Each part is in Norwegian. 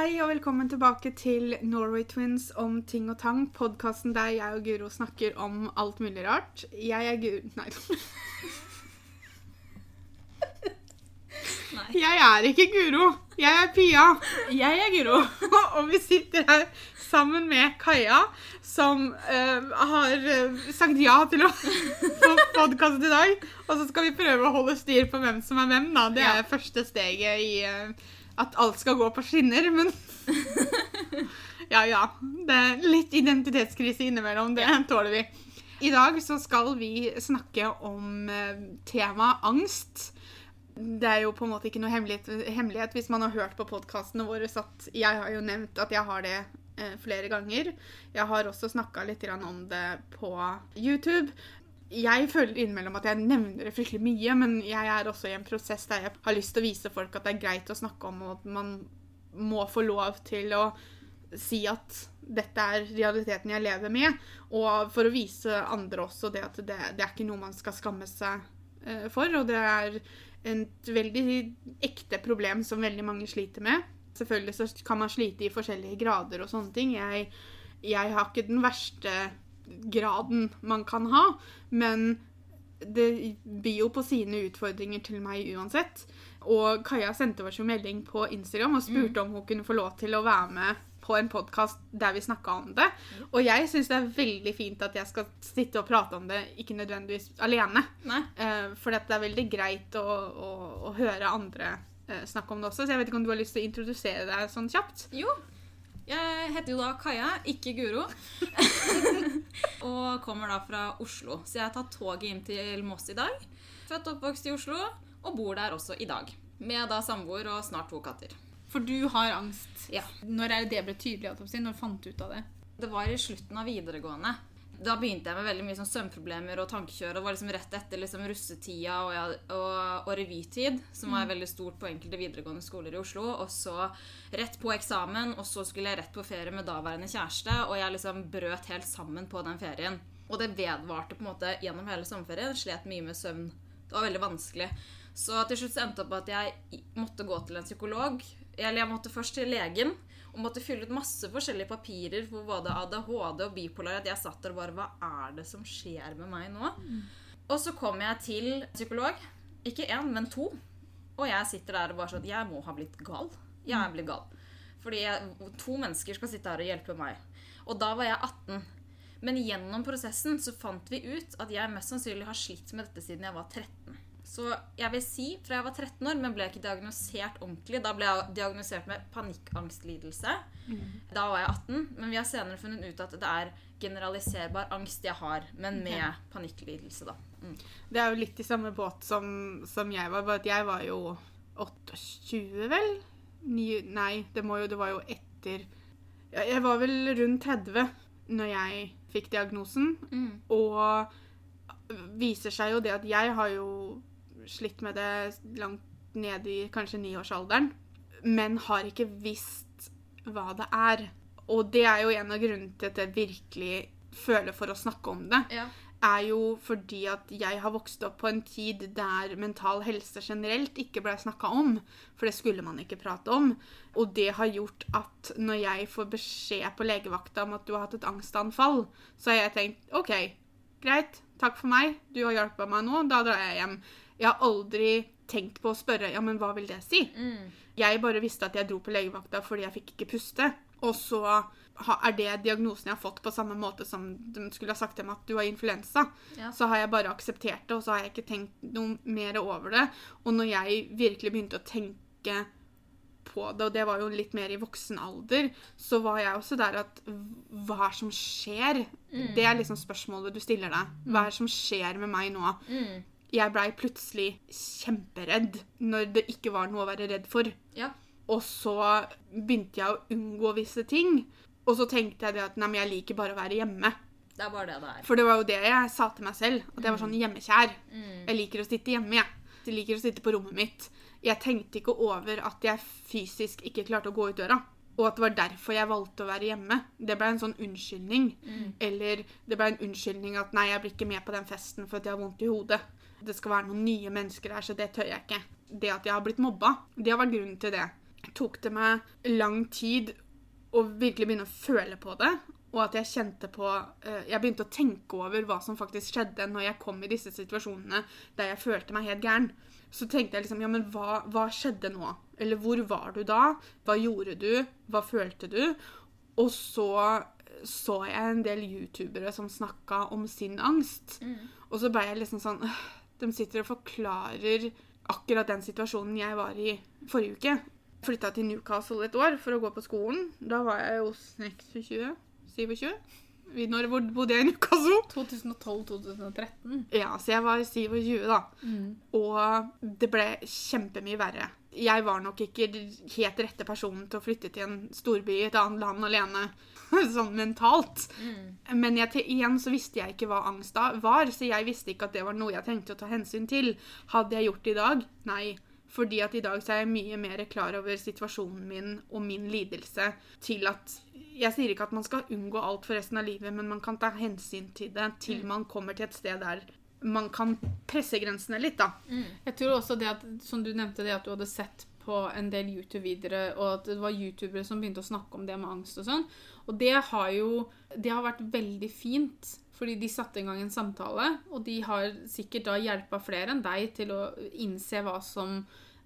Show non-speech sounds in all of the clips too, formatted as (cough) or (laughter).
Hei og velkommen tilbake til Norway Twins om ting og tang. Podkasten der jeg og Guro snakker om alt mulig rart. Jeg er Guro Nei. Nei. Jeg er ikke Guro. Jeg er Pia. Jeg er Guro. (laughs) og vi sitter her sammen med Kaja, som eh, har eh, sagt ja til å (laughs) få podkast i dag. Og så skal vi prøve å holde styr på hvem som er hvem. da. Det Ja. er første steget i eh, at alt skal gå på skinner, men (laughs) Ja, ja. Det er litt identitetskrise innimellom. Det tåler vi. I dag så skal vi snakke om eh, temaet angst. Det er jo på en måte ikke noe hemmelighet, hvis man har hørt på podkastene våre. at Jeg har jo nevnt at jeg har det eh, flere ganger. Jeg har også snakka litt om det på YouTube. Jeg føler innimellom at jeg nevner det fryktelig mye, men jeg er også i en prosess der jeg har lyst til å vise folk at det er greit å snakke om, og at man må få lov til å si at dette er realiteten jeg lever med, og for å vise andre også det at det, det er ikke noe man skal skamme seg eh, for, og det er et veldig ekte problem som veldig mange sliter med. Selvfølgelig så kan man slite i forskjellige grader og sånne ting. Jeg, jeg har ikke den verste graden man kan ha, men det byr jo på sine utfordringer til meg uansett. Og Kaja sendte oss jo melding på Instagram og spurte om hun kunne få lov til å være med på en podkast der vi snakka om det. Og jeg syns det er veldig fint at jeg skal sitte og prate om det, ikke nødvendigvis alene. Eh, for det er veldig greit å, å, å høre andre uh, snakke om det også. Så jeg vet ikke om du har lyst til å introdusere deg sånn kjapt? Jo. Jeg heter jo da Kaja, ikke Guro. (laughs) og kommer da fra Oslo. Så jeg har tatt toget inn til Moss i dag. Født og oppvokst i Oslo, og bor der også i dag. Med da samboer og snart to katter. For du har angst. Ja. Når er det det ble tydelig? Når fant du ut av det? Det var i slutten av videregående. Da begynte jeg med veldig mye sånn søvnproblemer og tankekjør. Det var liksom rett etter liksom russetida og, og, og revytid, som var veldig stort på enkelte videregående skoler i Oslo. Og så rett på eksamen, og så skulle jeg rett på ferie med daværende kjæreste. Og jeg liksom brøt helt sammen på den ferien. Og det vedvarte på en måte gjennom hele sommerferien. Slet mye med søvn. Det var veldig vanskelig. Så til slutt så endte det opp at jeg måtte gå til en psykolog. Eller jeg måtte først til legen og måtte fylle ut masse forskjellige papirer for både ADHD og bipolar. At jeg satt der og bare Hva er det som skjer med meg nå? Og så kom jeg til psykolog. Ikke én, men to. Og jeg sitter der og bare sånn Jeg må ha blitt gal. Jeg er blitt gal. Fordi jeg, to mennesker skal sitte her og hjelpe meg. Og da var jeg 18. Men gjennom prosessen så fant vi ut at jeg mest sannsynlig har slitt med dette siden jeg var 13. Så jeg vil si fra jeg var 13 år, men ble ikke diagnosert ordentlig. Da ble jeg diagnosert med panikkangstlidelse. Da var jeg 18, men vi har senere funnet ut at det er generaliserbar angst jeg har, men med panikklidelse, da. Mm. Det er jo litt i samme båt som, som jeg var, bare at jeg var jo 28, vel? Nei, det, må jo, det var jo etter ja, Jeg var vel rundt 30 når jeg fikk diagnosen. Mm. Og viser seg jo det at jeg har jo slitt med det langt ned i kanskje niårsalderen, men har ikke visst hva det er. Og det er jo en av grunnene til at jeg virkelig føler for å snakke om det Ja. er jo fordi at jeg har vokst opp på en tid der mental helse generelt ikke ble snakka om. For det skulle man ikke prate om. Og det har gjort at når jeg får beskjed på legevakta om at du har hatt et angstanfall, så har jeg tenkt OK, greit, takk for meg, du har hjulpet meg nå, da drar jeg hjem. Jeg har aldri tenkt på å spørre ja, men hva vil det si? Mm. Jeg bare visste at jeg dro på legevakta fordi jeg fikk ikke puste. Og så er det diagnosen jeg har fått, på samme måte som de skulle ha sagt til meg at du har influensa. Ja. Så har jeg bare akseptert det, og så har jeg ikke tenkt noe mer over det. Og når jeg virkelig begynte å tenke på det, og det var jo litt mer i voksen alder, så var jeg også der at hva er som skjer? Det er liksom spørsmålet du stiller deg. Hva er det som skjer med meg nå? Mm. Jeg blei plutselig kjemperedd når det ikke var noe å være redd for. Ja. Og så begynte jeg å unngå visse ting. Og så tenkte jeg det at nei, men jeg liker bare å være hjemme. Det er bare det det er. For det var jo det jeg sa til meg selv. At jeg var sånn hjemmekjær. Mm. Jeg liker å sitte hjemme, jeg. Jeg liker å sitte på rommet mitt. Jeg tenkte ikke over at jeg fysisk ikke klarte å gå ut døra. Og at det var derfor jeg valgte å være hjemme. Det ble en sånn unnskyldning. Mm. Eller det ble en unnskyldning at nei, jeg blir ikke med på den festen for at jeg har vondt i hodet. Det skal være noen nye mennesker her, så det tør jeg ikke. Det at jeg har blitt mobba, det har vært grunnen til det. tok det meg lang tid å virkelig begynne å føle på det. Og at jeg kjente på eh, Jeg begynte å tenke over hva som faktisk skjedde når jeg kom i disse situasjonene der jeg følte meg helt gæren. Så tenkte jeg liksom Ja, men hva, hva skjedde nå? Eller hvor var du da? Hva gjorde du? Hva følte du? Og så så jeg en del youtubere som snakka om sin angst. Og så ble jeg liksom sånn «Åh, De sitter og forklarer akkurat den situasjonen jeg var i forrige uke. Flytta til Newcastle et år for å gå på skolen. Da var jeg jo 26? 27? Når bodde jeg i Newcastle? 2012-2013. Ja, så jeg var 27 da. Og det ble kjempemye verre. Jeg var nok ikke helt rette personen til å flytte til en storby i et annet land alene, (laughs) sånn mentalt. Men jeg, igjen så visste jeg ikke hva angst da var, så jeg visste ikke at det var noe jeg tenkte å ta hensyn til. Hadde jeg gjort det i dag? Nei. Fordi at i dag så er jeg mye mer klar over situasjonen min og min lidelse til at Jeg sier ikke at man skal unngå alt for resten av livet, men man kan ta hensyn til det til man kommer til et sted der man kan presse grensene litt, da. Jeg tror også det at, som du nevnte, det at du hadde sett på en del YouTube-videre, og at det var youtubere som begynte å snakke om det med angst og sånn. Og det har jo Det har vært veldig fint, fordi de satte i gang en samtale, og de har sikkert da hjelpa flere enn deg til å innse hva som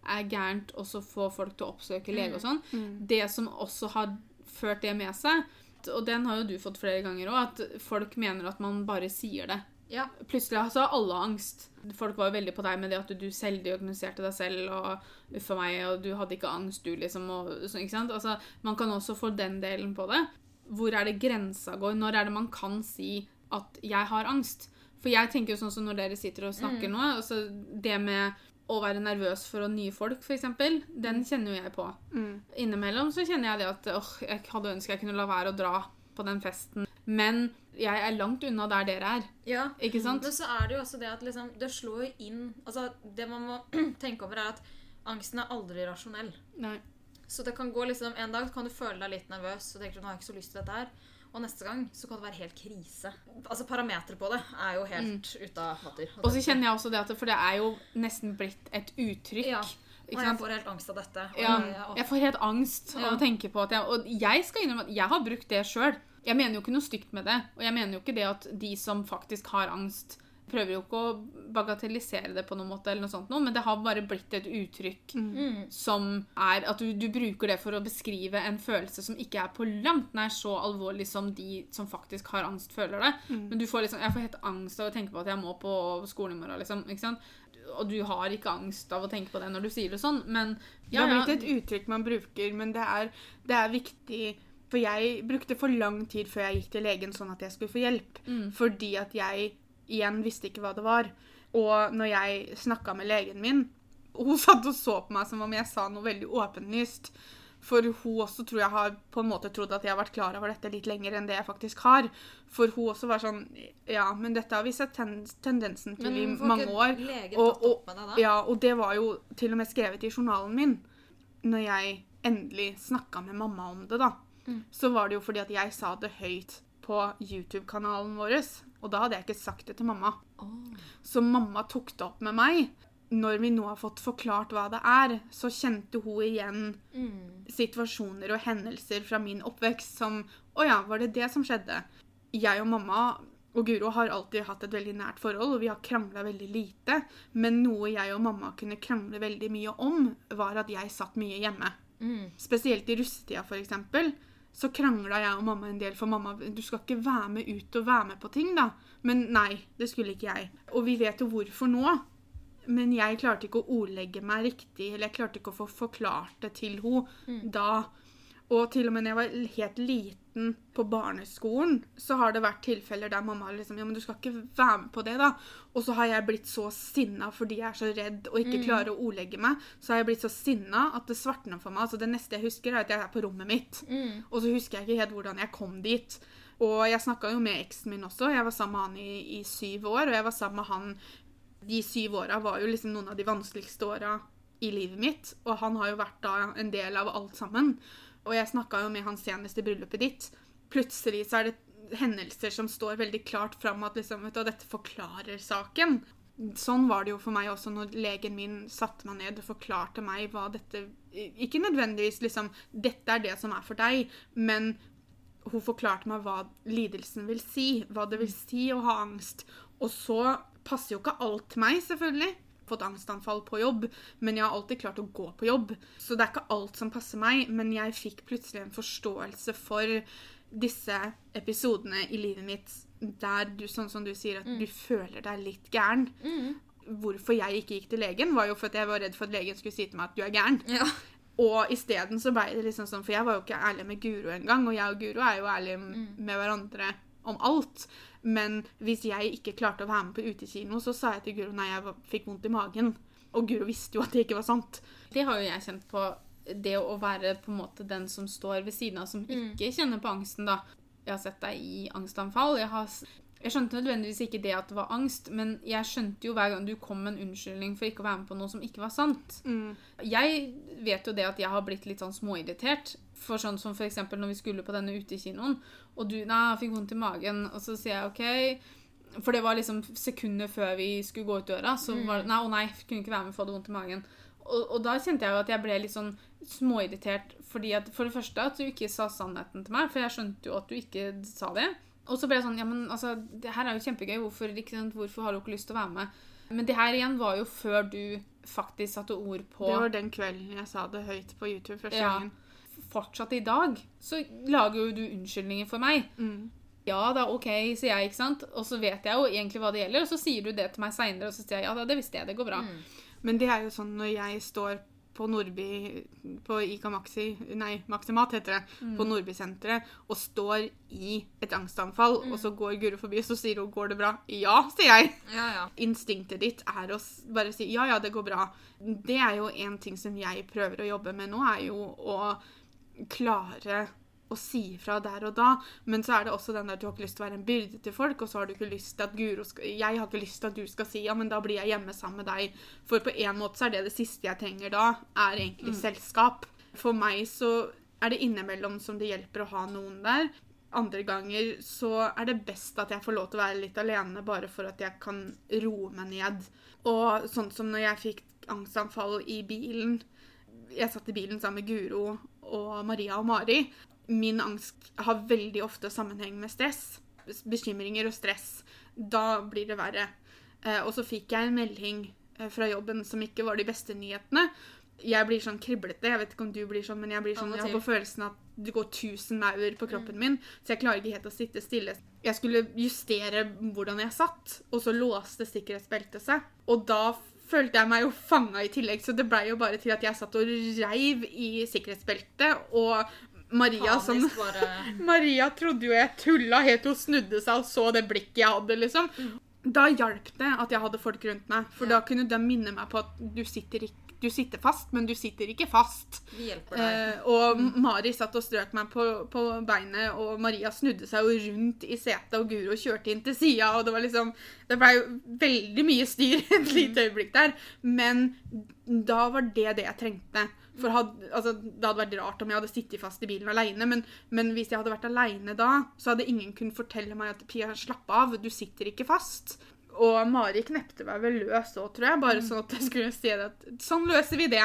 er gærent, og så få folk til å oppsøke lege og sånn. Det som også har ført det med seg, og den har jo du fått flere ganger òg, at folk mener at man bare sier det. Ja. Plutselig så har alle angst. Folk var jo veldig på deg med det at du selvdiagnoserte deg selv, og uffa meg, og du hadde ikke angst, du, liksom, og ikke sant? Altså, man kan også få den delen på det. Hvor er det grensa går? Når er det man kan si at 'jeg har angst'? For jeg tenker jo sånn som når dere sitter og snakker nå, altså det med å være nervøs for å nye folk, f.eks., den kjenner jo jeg på. Innimellom så kjenner jeg det at åh, jeg hadde ønsket jeg kunne la være å dra på den festen. Men jeg er langt unna der dere er. Ja. Ikke sant? Men så er det jo også det at liksom, det slår jo inn Altså, det man må (clears throat) tenke over, er at angsten er aldri rasjonell. Nei. Så det kan gå liksom En dag kan du føle deg litt nervøs og tenker du, nå har jeg ikke så lyst til dette her. Og neste gang så kan det være helt krise. Altså Parameteret på det er jo helt ute av hatter. Og så kjenner jeg også det at For det er jo nesten blitt et uttrykk. Ja. Og jeg får helt angst av dette. Ja, jeg- jeg får helt angst av Ja. å tenke på at jeg Og jeg skal innrømme at jeg har brukt det sjøl. Jeg mener jo ikke noe stygt med det. Og jeg mener jo ikke det at de som faktisk har angst, prøver jo ikke å bagatellisere det på noen måte, eller noe sånt noe, men det har bare blitt et uttrykk Mm. som er at du, du bruker det for å beskrive en følelse som ikke er på langt nær så alvorlig som de som faktisk har angst, føler det. Men du får liksom Jeg får helt angst av å tenke på at jeg må på skolen i morgen, liksom. Ikke sant? Og du har ikke angst av å tenke på det når du sier det sånn, men Det har blitt et uttrykk man bruker, men det er, det er viktig For jeg brukte for lang tid før jeg gikk til legen sånn at jeg skulle få hjelp. Mm. Fordi at jeg igjen visste ikke hva det var. Og når jeg snakka med legen min Hun (laughs) satt og så på meg som om jeg sa noe veldig åpenlyst. For hun også tror jeg har på en måte trodd at jeg har vært klar over dette litt lenger enn det jeg faktisk har. For hun også var sånn Ja, men dette har vi sett ten tendensen til i mange år. Og, og, ja, og det var jo til og med skrevet i journalen min. Når jeg endelig snakka med mamma om det, da, Mm. så var det jo fordi at jeg sa det høyt på YouTube-kanalen vår. Og da hadde jeg ikke sagt det til mamma. Så mamma tok det opp med meg. Når vi nå har fått forklart hva det er, så kjente hun igjen Mm. situasjoner og hendelser fra min oppvekst som Å ja, var det det som skjedde? Jeg og mamma og Guro har alltid hatt et veldig nært forhold, og vi har krangla veldig lite. Men noe jeg og mamma kunne krangle veldig mye om, var at jeg satt mye hjemme. Mm. Spesielt i russetida, f.eks. Så krangla jeg og mamma en del, for mamma du skal ikke være med ut og være med på ting, da. Men nei, det skulle ikke jeg. Og vi vet jo hvorfor nå. Men jeg klarte ikke å ordlegge meg riktig, eller jeg klarte ikke å få forklart det til henne da. Og til og med når jeg var helt liten på barneskolen, så har det vært tilfeller der mamma liksom Ja, men du skal ikke være med på det, da. Og så har jeg blitt så sinna fordi jeg er så redd og ikke klarer å ordlegge meg. Så har jeg blitt så sinna at det svartner for meg. Altså Det neste jeg husker, er at jeg er på rommet mitt. Mm. Og så husker jeg ikke helt hvordan jeg kom dit. Og jeg snakka jo med eksen min også. Jeg var sammen med han i, i syv år, og jeg var sammen med han De syv åra var jo liksom noen av de vanskeligste åra i livet mitt, og han har jo vært da en del av alt sammen. Og jeg snakka jo med han senest i bryllupet ditt. Plutselig så er det hendelser som står veldig klart fram at liksom, vet du, dette forklarer saken. Sånn var det jo for meg også når legen min satte meg ned og forklarte meg hva dette Ikke nødvendigvis liksom 'Dette er det som er for deg', men hun forklarte meg hva lidelsen vil si. Hva det vil si å ha angst. Og så passer jo ikke alt til meg, selvfølgelig. Fått angstanfall på jobb, men jeg har alltid klart å gå på jobb. Så det er ikke alt som passer meg, men jeg fikk plutselig en forståelse for disse episodene i livet mitt der du, sånn som du sier, at du føler deg litt gæren. Hvorfor jeg ikke gikk til legen, var jo for at jeg var redd for at legen skulle si til meg at du er gæren. Ja. Og isteden så ble det liksom sånn, for jeg var jo ikke ærlig med Guro engang, og jeg og Guro er jo ærlige med hverandre om alt. Men hvis jeg ikke klarte å være med på utekino, så sa jeg til Guro nei, jeg fikk vondt i magen. Og Guro visste jo at det ikke var sant. Det har jo jeg kjent på. Det å være på en måte den som står ved siden av, som ikke kjenner på angsten, da. Jeg har sett deg i angstanfall. Jeg, har, jeg skjønte nødvendigvis ikke det at det var angst, men jeg skjønte jo hver gang du kom med en unnskyldning for ikke å være med på noe som ikke var sant. Jeg vet jo det at jeg har blitt litt sånn småirritert. For sånn som eksempel når vi skulle på denne utekinoen, og du nei, jeg fikk vondt i magen, og så sier jeg OK. For det var liksom sekunder før vi skulle gå ut døra, så var det Nei, å nei, jeg kunne ikke være med, for jeg hadde vondt i magen. Og, og da kjente jeg jo at jeg ble litt sånn småirritert fordi at For det første at du ikke sa sannheten til meg, for jeg skjønte jo at du ikke sa det. Og så ble jeg sånn Ja, men altså, det her er jo kjempegøy. Hvorfor, sant? Hvorfor har du ikke lyst til å være med? Men det her igjen var jo før du faktisk satte ord på Det var den kvelden jeg sa det høyt på YouTube første Ja. Fortsatt i dag så lager jo du unnskyldninger for meg. Mm. Ja da, OK, sier jeg, ikke sant? Og så vet jeg jo egentlig hva det gjelder, og så sier du det til meg seinere, og så sier jeg ja da, det visste jeg, det går bra. Men det er jo sånn når jeg står på Nordby På Ica Maxi Nei, Maximat heter det. På Nordby-senteret og står i et angstanfall, og så går Guro forbi, og så sier hun 'går det bra'? Ja, sier jeg. Ja, ja. Instinktet ditt er å bare si 'ja, ja, det går bra'. Det er jo en ting som jeg prøver å jobbe med nå, er jo å klare å si fra der og da. Men så er det også den der du har ikke lyst til å være en byrde til folk, og så har du ikke lyst til at Guro skal Jeg har ikke lyst til at du skal si ja, men da blir jeg hjemme sammen med deg. For på en måte så er det det siste jeg trenger da, er egentlig selskap. For meg så er det innimellom som det hjelper å ha noen der. Andre ganger så er det best at jeg får lov til å være litt alene, bare for at jeg kan roe meg ned. Og sånn som når jeg fikk angstanfall i bilen Jeg satt i bilen sammen med Guro og Maria og Mari. Min angst har veldig ofte sammenheng med stress. Bekymringer og stress. Da blir det verre. Eh, og så fikk jeg en melding eh, fra jobben som ikke var de beste nyhetene. Jeg blir sånn kriblete. Jeg vet ikke om du blir sånn, men jeg blir sånn, jeg har på følelsen at det går tusen maur på kroppen min, så jeg klarer ikke helt å sitte stille. Jeg skulle justere hvordan jeg satt, og så låste sikkerhetsbeltet seg. Og da følte jeg meg jo fanga i tillegg, så det blei jo bare til at jeg satt og reiv i sikkerhetsbeltet, og Maria som bare (laughs) Maria trodde jo jeg tulla helt til hun snudde seg og så det blikket jeg hadde, liksom. Da hjalp det at jeg hadde folk rundt meg, for Ja. da kunne de minne meg på at du sitter, ikke, du sitter fast, men du sitter ikke fast. Vi hjelper deg. Eh, og Mari satt og strøk meg på, på beinet, og Maria snudde seg jo rundt i setet, og Guro kjørte inn til sida, og det var liksom Det blei jo veldig mye styr (laughs) et lite øyeblikk der, men da var det det jeg trengte. For hadde, altså, Det hadde vært rart om jeg hadde sittet fast i bilen aleine, men, men hvis jeg hadde vært aleine da, så hadde ingen kunnet fortelle meg at Pia, slapp av, du sitter ikke fast. Og Mari knepte meg vel løs òg, tror jeg, bare sånn at jeg skulle si at sånn løser vi det.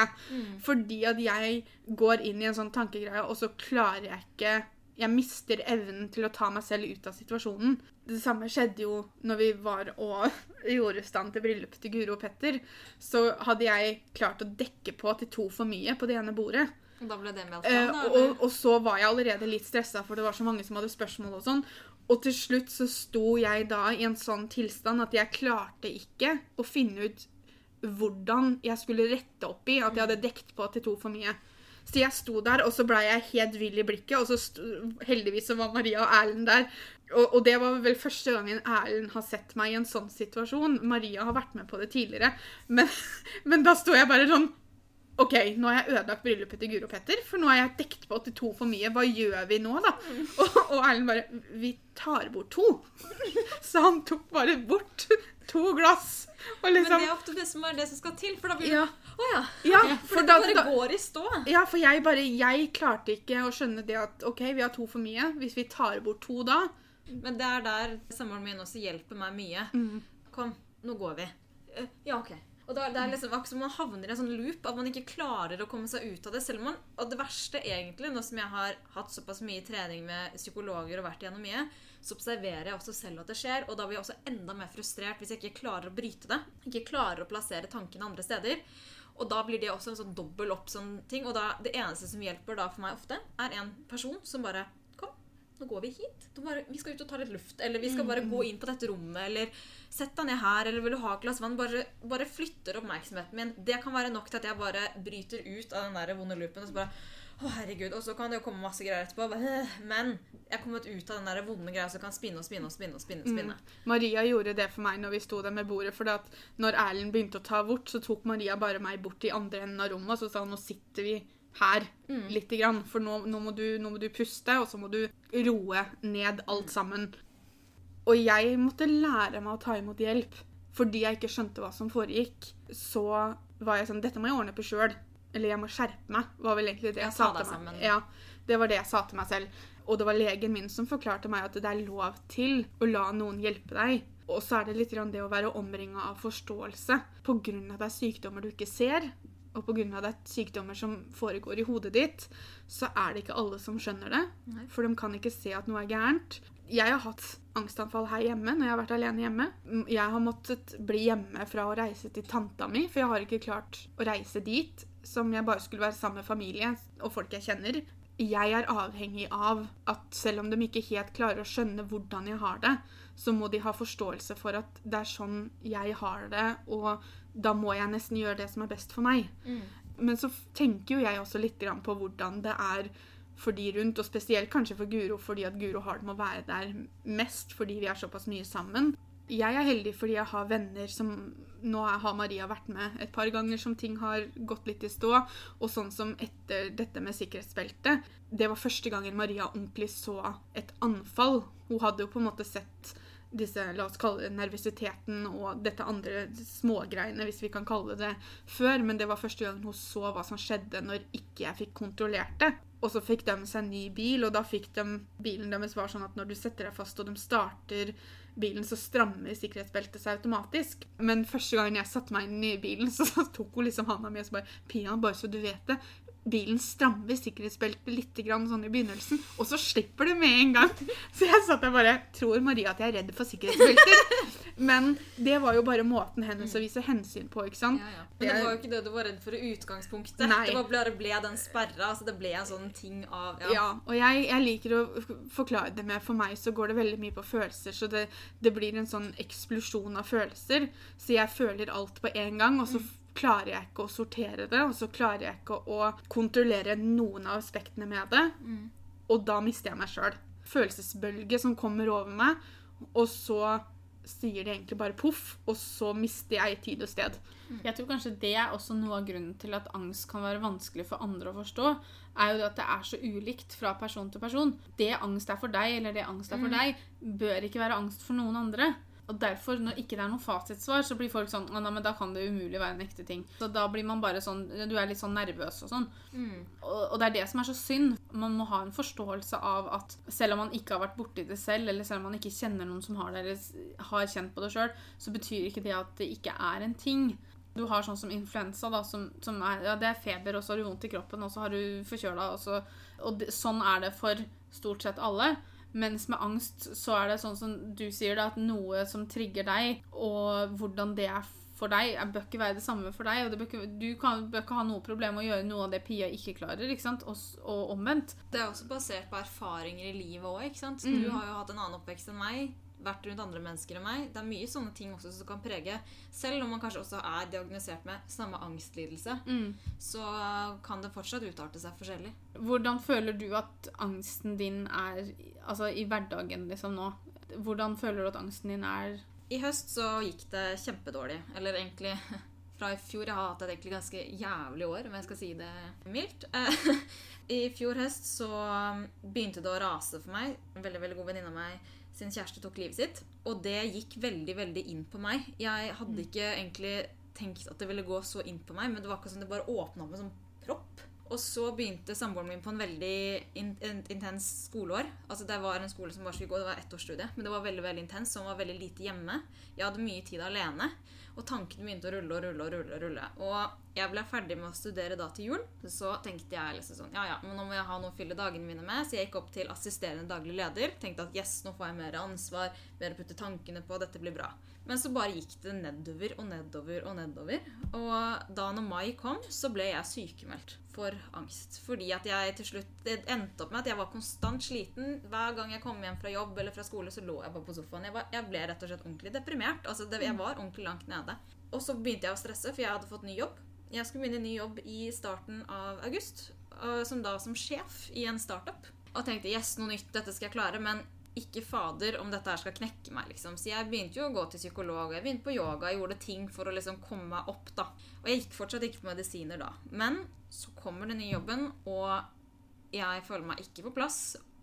Fordi at jeg går inn i en sånn tankegreie, og så klarer jeg ikke Jeg mister evnen til å ta meg selv ut av situasjonen. Det samme skjedde jo når vi var og (laughs) gjorde stand til bryllupet til Guro og Petter. Så hadde jeg klart å dekke på til to for mye på det ene bordet. Da ble det meldt Eh, og, og så var jeg allerede litt stressa, for det var så mange som hadde spørsmål og sånn. Og til slutt så sto jeg da i en sånn tilstand at jeg klarte ikke å finne ut hvordan jeg skulle rette opp i at jeg hadde dekt på til to for mye. Så jeg sto der, og så blei jeg helt vill i blikket, og så sto, heldigvis så var Maria og Erlend der. Og, og det var vel første gangen Erlend har sett meg i en sånn situasjon. Maria har vært med på det tidligere, men, (laughs) men da sto jeg bare sånn OK, nå har jeg ødelagt bryllupet til Guro Petter, for nå har jeg dekt på til to for mye. Hva gjør vi nå, da? Og, og Erlend bare Vi tar bort to. (laughs) Så han tok bare bort to glass. Og Men liksom det er ofte det som er det som skal til, for da blir Ja, Å ja. ja For for det bare da går i stå. ja, for jeg bare Jeg klarte ikke å skjønne det at OK, vi har to for mye. Hvis vi tar bort to da Men det er der samboeren min også hjelper meg mye. Mm. Kom, nå går vi. eh, Ja, OK. Og da, det er liksom akkurat som man havner i en sånn loop, at man ikke klarer å komme seg ut av det. selv om man, Og det verste, egentlig, nå som jeg har hatt såpass mye trening med psykologer og vært igjennom mye, så observerer jeg også selv at det skjer, og da blir jeg også enda mer frustrert hvis jeg ikke klarer å bryte det. Ikke klarer å plassere tankene andre steder. Og da blir det også en sånn dobbel opp sånn ting. Og da, det eneste som hjelper da for meg ofte, er en person som bare nå går vi hit. Bare, vi skal ut og ta litt luft. Eller vi skal bare gå inn på dette rommet. Eller sett deg ned her. Eller vil du ha et glass vann? Bare, bare flytter oppmerksomheten min. Det kan være nok til at jeg bare bryter ut av den der vonde loopen. Og så bare å, herregud. Og så kan det jo komme masse greier etterpå. Men jeg er kommet ut av den der vonde greia som kan spinne og spinne og spinne. og spinne, spinne. Maria gjorde det for meg når vi sto der med bordet. For når Erlend begynte å ta bort, så tok Maria bare meg bort i andre enden av rommet og så sa hun, nå sitter vi her lite grann. For nå, nå, må du, nå må du puste, og så må du roe ned alt sammen. Og jeg måtte lære meg å ta imot hjelp. Fordi jeg ikke skjønte hva som foregikk, så var jeg sånn Dette må jeg ordne på sjøl. Eller jeg må skjerpe meg, var vel egentlig det jeg, jeg sa til meg. sammen. Ja, det var det jeg sa til meg selv. Og det var legen min som forklarte meg at det er lov til å la noen hjelpe deg. Og så er det litt grann det å være omringa av forståelse pga. det er sykdommer du ikke ser, og pga. det er sykdommer som foregår i hodet ditt, så er det ikke alle som skjønner det. Nei. For de kan ikke se at noe er gærent. Jeg har hatt angstanfall her hjemme når jeg har vært alene hjemme. Mm, Jeg har måttet bli hjemme fra å reise til tanta mi, for jeg har ikke klart å reise dit, som jeg bare skulle være sammen med familie og folk jeg kjenner. Jeg er avhengig av at selv om de ikke helt klarer å skjønne hvordan jeg har det, så må de ha forståelse for at det er sånn jeg har det, og da må jeg nesten gjøre det som er best for meg. Men så tenker jo jeg også litt på hvordan det er for de rundt, og spesielt kanskje for Guro, fordi at Guro har det med å være der mest fordi vi er såpass mye sammen. Jeg er heldig fordi jeg har venner som Nå har Maria vært med et par ganger som ting har gått litt i stå. Og sånn som etter dette med sikkerhetsbeltet. Det var første gangen Maria ordentlig så et anfall. Hun hadde jo på en måte sett disse, la oss kalle det nervøsiteten og dette andre smågreiene, hvis vi kan kalle det før. Men det var første gang hun så hva som skjedde når ikke jeg fikk kontrollert det. Og så fikk de seg en ny bil, og da fikk de Bilen deres var sånn at når du setter deg fast og de starter bilen, så strammer sikkerhetsbeltet seg automatisk. Men første gangen jeg satte meg inn i bilen, (laughs) så tok hun liksom handa mi og så bare Pia, bare så du vet det. Bilen strammer sikkerhetsbeltet litt grann sånn i begynnelsen, og så slipper det med en gang. (laughs) Så jeg satt der bare Tror Maria at jeg er redd for sikkerhetsbelter? (laughs) Men det var jo bare måten hennes å vise hensyn på, ikke sant? Ja, ja. Men det var jo ikke det du var redd for i utgangspunktet. Nei. Det var bare ble den sperra. Altså det ble en sånn ting av Ja, og jeg, jeg liker å forklare det med For meg så går det veldig mye på følelser, så det, det blir en sånn eksplosjon av følelser. Så jeg føler alt på en gang, og så f- klarer jeg ikke å sortere det. Og så klarer jeg ikke å kontrollere noen av aspektene med det. Og da mister jeg meg sjøl. Følelsesbølge som kommer over meg, og så sier det egentlig bare poff, og så mister jeg tid og sted. Jeg tror kanskje det er også noe av grunnen til at angst kan være vanskelig for andre å forstå. er jo det at det er så ulikt fra person til person. Det angst er for deg, eller det angst er for deg, bør ikke være angst for noen andre. Og derfor, når ikke det er noe fasitsvar, så blir folk sånn «Å, nei, men da kan det umulig være en ekte ting. Så da blir man bare sånn Du er litt sånn nervøs og sånn. Og, og det er det som er så synd. Man må ha en forståelse av at selv om man ikke har vært borti det selv, eller selv om man ikke kjenner noen som har det, eller har kjent på det sjøl, så betyr ikke det at det ikke er en ting. Du har sånn som influensa, da, som, som er Ja, det er feber, og så har du vondt i kroppen, og så har du forkjøla, og så Og det, sånn er det for stort sett alle. Mens med angst så er det sånn som du sier, da, at noe som trigger deg, og hvordan det er for deg, bør ikke være det samme for deg. og det bør ikke, Du kan, bør ikke ha noe problem med å gjøre noe av det Pia ikke klarer, ikke sant? Og, og omvendt. Det er også basert på erfaringer i livet òg. Mm. Du har jo hatt en annen oppvekst enn meg. Vært rundt andre mennesker enn meg. Det er mye sånne ting også som kan prege. Selv om man kanskje også er diagnosert med samme angstlidelse, så kan det fortsatt utarte seg forskjellig. Hvordan føler du at angsten din er altså i hverdagen liksom nå? Hvordan føler du at angsten din er I høst så gikk det kjempedårlig. Eller egentlig (laughs) fra i fjor. Jeg har hatt et egentlig ganske jævlig år, om jeg skal si det mildt. (laughs) I fjor høst så begynte det å rase for meg. En veldig veldig god venninne av meg sin kjæreste tok livet sitt. Og det gikk veldig veldig inn på meg. Jeg hadde ikke egentlig tenkt at det ville gå så inn på meg, men det var akkurat som det bare åpna opp en sånn propp. Og så begynte samboeren min på en veldig in in intens skoleår. Altså Det var en skole som bare skulle gå, det var ettårsstudie, men det var veldig veldig intens, så han var veldig lite hjemme. Jeg hadde mye tid alene, og tankene begynte å rulle og rulle og rulle. Og rulle. Og jeg ble ferdig med å studere da til jul, så tenkte jeg liksom sånn Ja, ja, men nå må jeg ha noe å fylle dagene mine med, så jeg gikk opp til assisterende daglig leder. Tenkte at yes, nå får jeg mer ansvar, mer å putte tankene på, dette blir bra. Men så bare gikk det nedover og nedover og nedover. Og da når mai kom, så ble jeg sykemeldt for angst. Fordi at jeg til slutt Det endte opp med at jeg var konstant sliten. Hver gang jeg kom hjem fra jobb eller fra skole, så lå jeg bare på sofaen. Jeg, var, jeg ble rett og slett ordentlig deprimert. Altså, det, jeg var ordentlig langt nede. Og så begynte jeg å stresse, for jeg hadde fått ny jobb. Jeg skulle begynne ny jobb i starten av august, som da som sjef i en startup. Og tenkte yes, noe nytt, dette skal jeg klare. Men ikke fader om dette her skal knekke meg, liksom. Så jeg begynte jo å gå til psykolog, jeg begynte på yoga, jeg gjorde ting for å liksom komme meg opp, da. Og jeg gikk fortsatt ikke på medisiner da. Men så kommer den nye jobben, og jeg føler meg ikke på plass.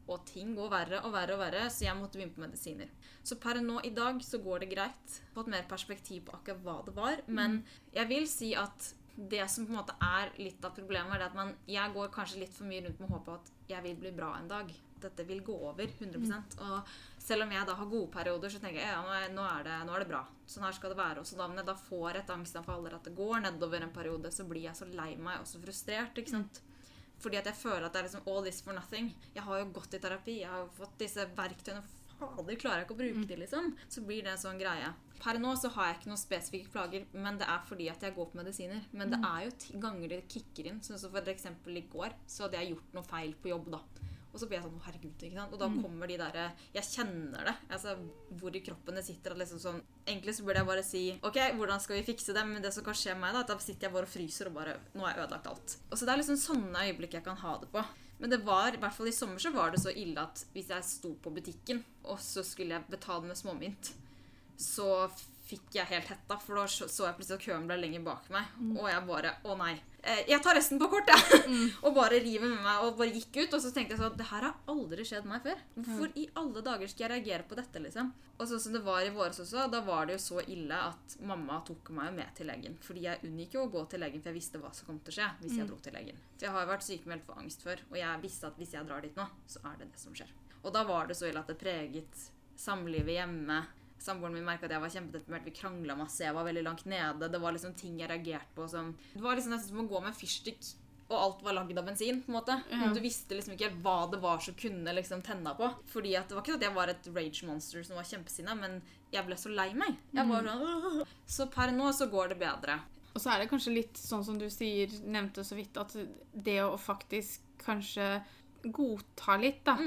Og ting går verre og verre, og verre, så jeg måtte begynne på medisiner. Så per nå i dag så går det greit. Fått mer perspektiv på akkurat hva det var. Men jeg vil si at det som på en måte er litt av problemet, er det at man, jeg går kanskje litt for mye rundt med håpet at jeg vil bli bra en dag. Dette vil gå over 100% Og selv om jeg da har gode perioder, så tenker jeg ja, nå er, det, nå er det bra. Sånn her skal det være. Og så da når jeg da får et angstanfall eller at det går nedover en periode, så blir jeg så lei meg og så frustrert. ikke sant? Fordi at jeg føler at det er liksom all this for nothing. Jeg har jo gått i terapi, jeg har jo fått disse verktøyene. Fader, klarer jeg ikke å bruke det liksom? Så blir det en sånn greie. Per nå så har jeg ikke noen spesifikke plager, men det er fordi at jeg går på medisiner. Men det er jo ganger det kicker inn. Sånn som for eksempel i går, så hadde jeg gjort noe feil på jobb, da. Og så blir jeg sånn, herregud, ikke sant? Og da kommer de derre Jeg kjenner det. altså Hvor i kroppen det sitter. At liksom sånn Egentlig så burde jeg bare si OK, hvordan skal vi fikse det? Men det som kan skje med meg, da, at da sitter jeg bare og fryser og bare Nå har jeg ødelagt alt. Og så det er liksom sånne øyeblikk jeg kan ha det på. Men det var, i hvert fall i sommer så var det så ille at hvis jeg sto på butikken, og så skulle jeg betale med småmynt, så fikk jeg helt hetta, for da så jeg plutselig at køen ble lenger bak meg. Og jeg bare Å nei. Eh, Jeg tar resten på kort, jeg. (laughs) og bare river med meg og bare gikk ut. Og så tenkte jeg sånn Det her har aldri skjedd meg før. Hvorfor i alle dager skal jeg reagere på dette, liksom? Og sånn som det var i våres også, da var det jo så ille at mamma tok meg med til legen. Fordi jeg unngikk jo å gå til legen, for jeg visste hva som kom til å skje hvis jeg dro til legen. For jeg har jo vært sykemeldt for angst før, og jeg visste at hvis jeg drar dit nå, så er det det som skjer. Og da var det så ille at det preget samlivet hjemme. Samboeren min merka at jeg var kjempedeprimert. Vi krangla masse. Jeg var veldig langt nede. Det var liksom ting jeg reagerte på som Det var liksom nesten som å gå med en fyrstikk, og alt var lagd av bensin. på en måte. Mm. Du visste liksom ikke helt hva det var som kunne liksom tenne på. Fordi at Det var ikke sånn at jeg var et rage monster som var kjempesinna, men jeg ble så lei meg. Jeg var sånn Så per nå så går det bedre. Og så er det kanskje litt sånn som du sier, nevnte så vidt, at det å faktisk kanskje godta litt, da.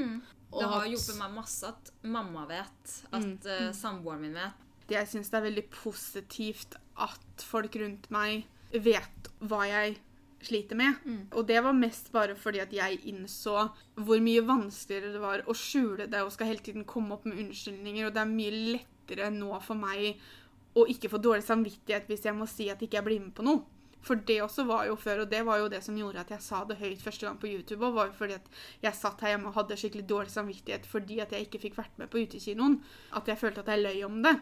Det har hjulpet meg masse at mamma vet, at eh, samboeren min vet. Jeg syns det er veldig positivt at folk rundt meg vet hva jeg sliter med. Og det var mest bare fordi at jeg innså hvor mye vanskeligere det var å skjule det og skal hele tiden komme opp med unnskyldninger, og det er mye lettere nå for meg å ikke få dårlig samvittighet hvis jeg må si at ikke jeg blir med på noe. For det også var jo før, og det var jo det som gjorde at jeg sa det høyt første gang på YouTube, og var jo fordi at jeg satt her hjemme og hadde skikkelig dårlig samvittighet fordi at jeg ikke fikk vært med på utekinoen. At jeg følte at jeg løy om det.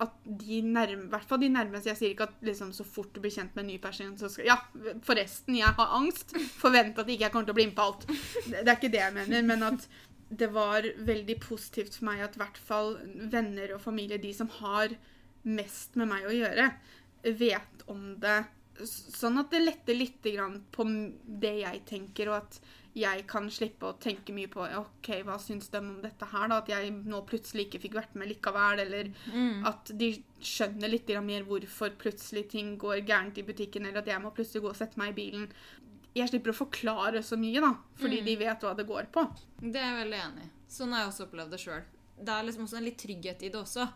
At de nærme, hvert fall de nærmeste Jeg sier ikke at liksom, så fort du blir kjent med en ny person, så skal Ja, forresten, jeg har angst. Forvent at ikke jeg kommer til å bli med på alt. Det, det er ikke det jeg mener, men at det var veldig positivt for meg at i hvert fall venner og familie, de som har mest med meg å gjøre, vet om det. Sånn at det letter litt grann på det jeg tenker, og at jeg kan slippe å tenke mye på ok, hva syns de om dette her, da? At jeg nå plutselig ikke fikk vært med likevel, eller at de skjønner litt grann mer hvorfor plutselig ting går gærent i butikken, eller at jeg må plutselig gå og sette meg i bilen. Jeg slipper å forklare så mye, da, fordi de vet hva det går på. Det er jeg veldig enig i. Sånn har jeg også opplevd det sjøl. Det er liksom også en litt trygghet i det også.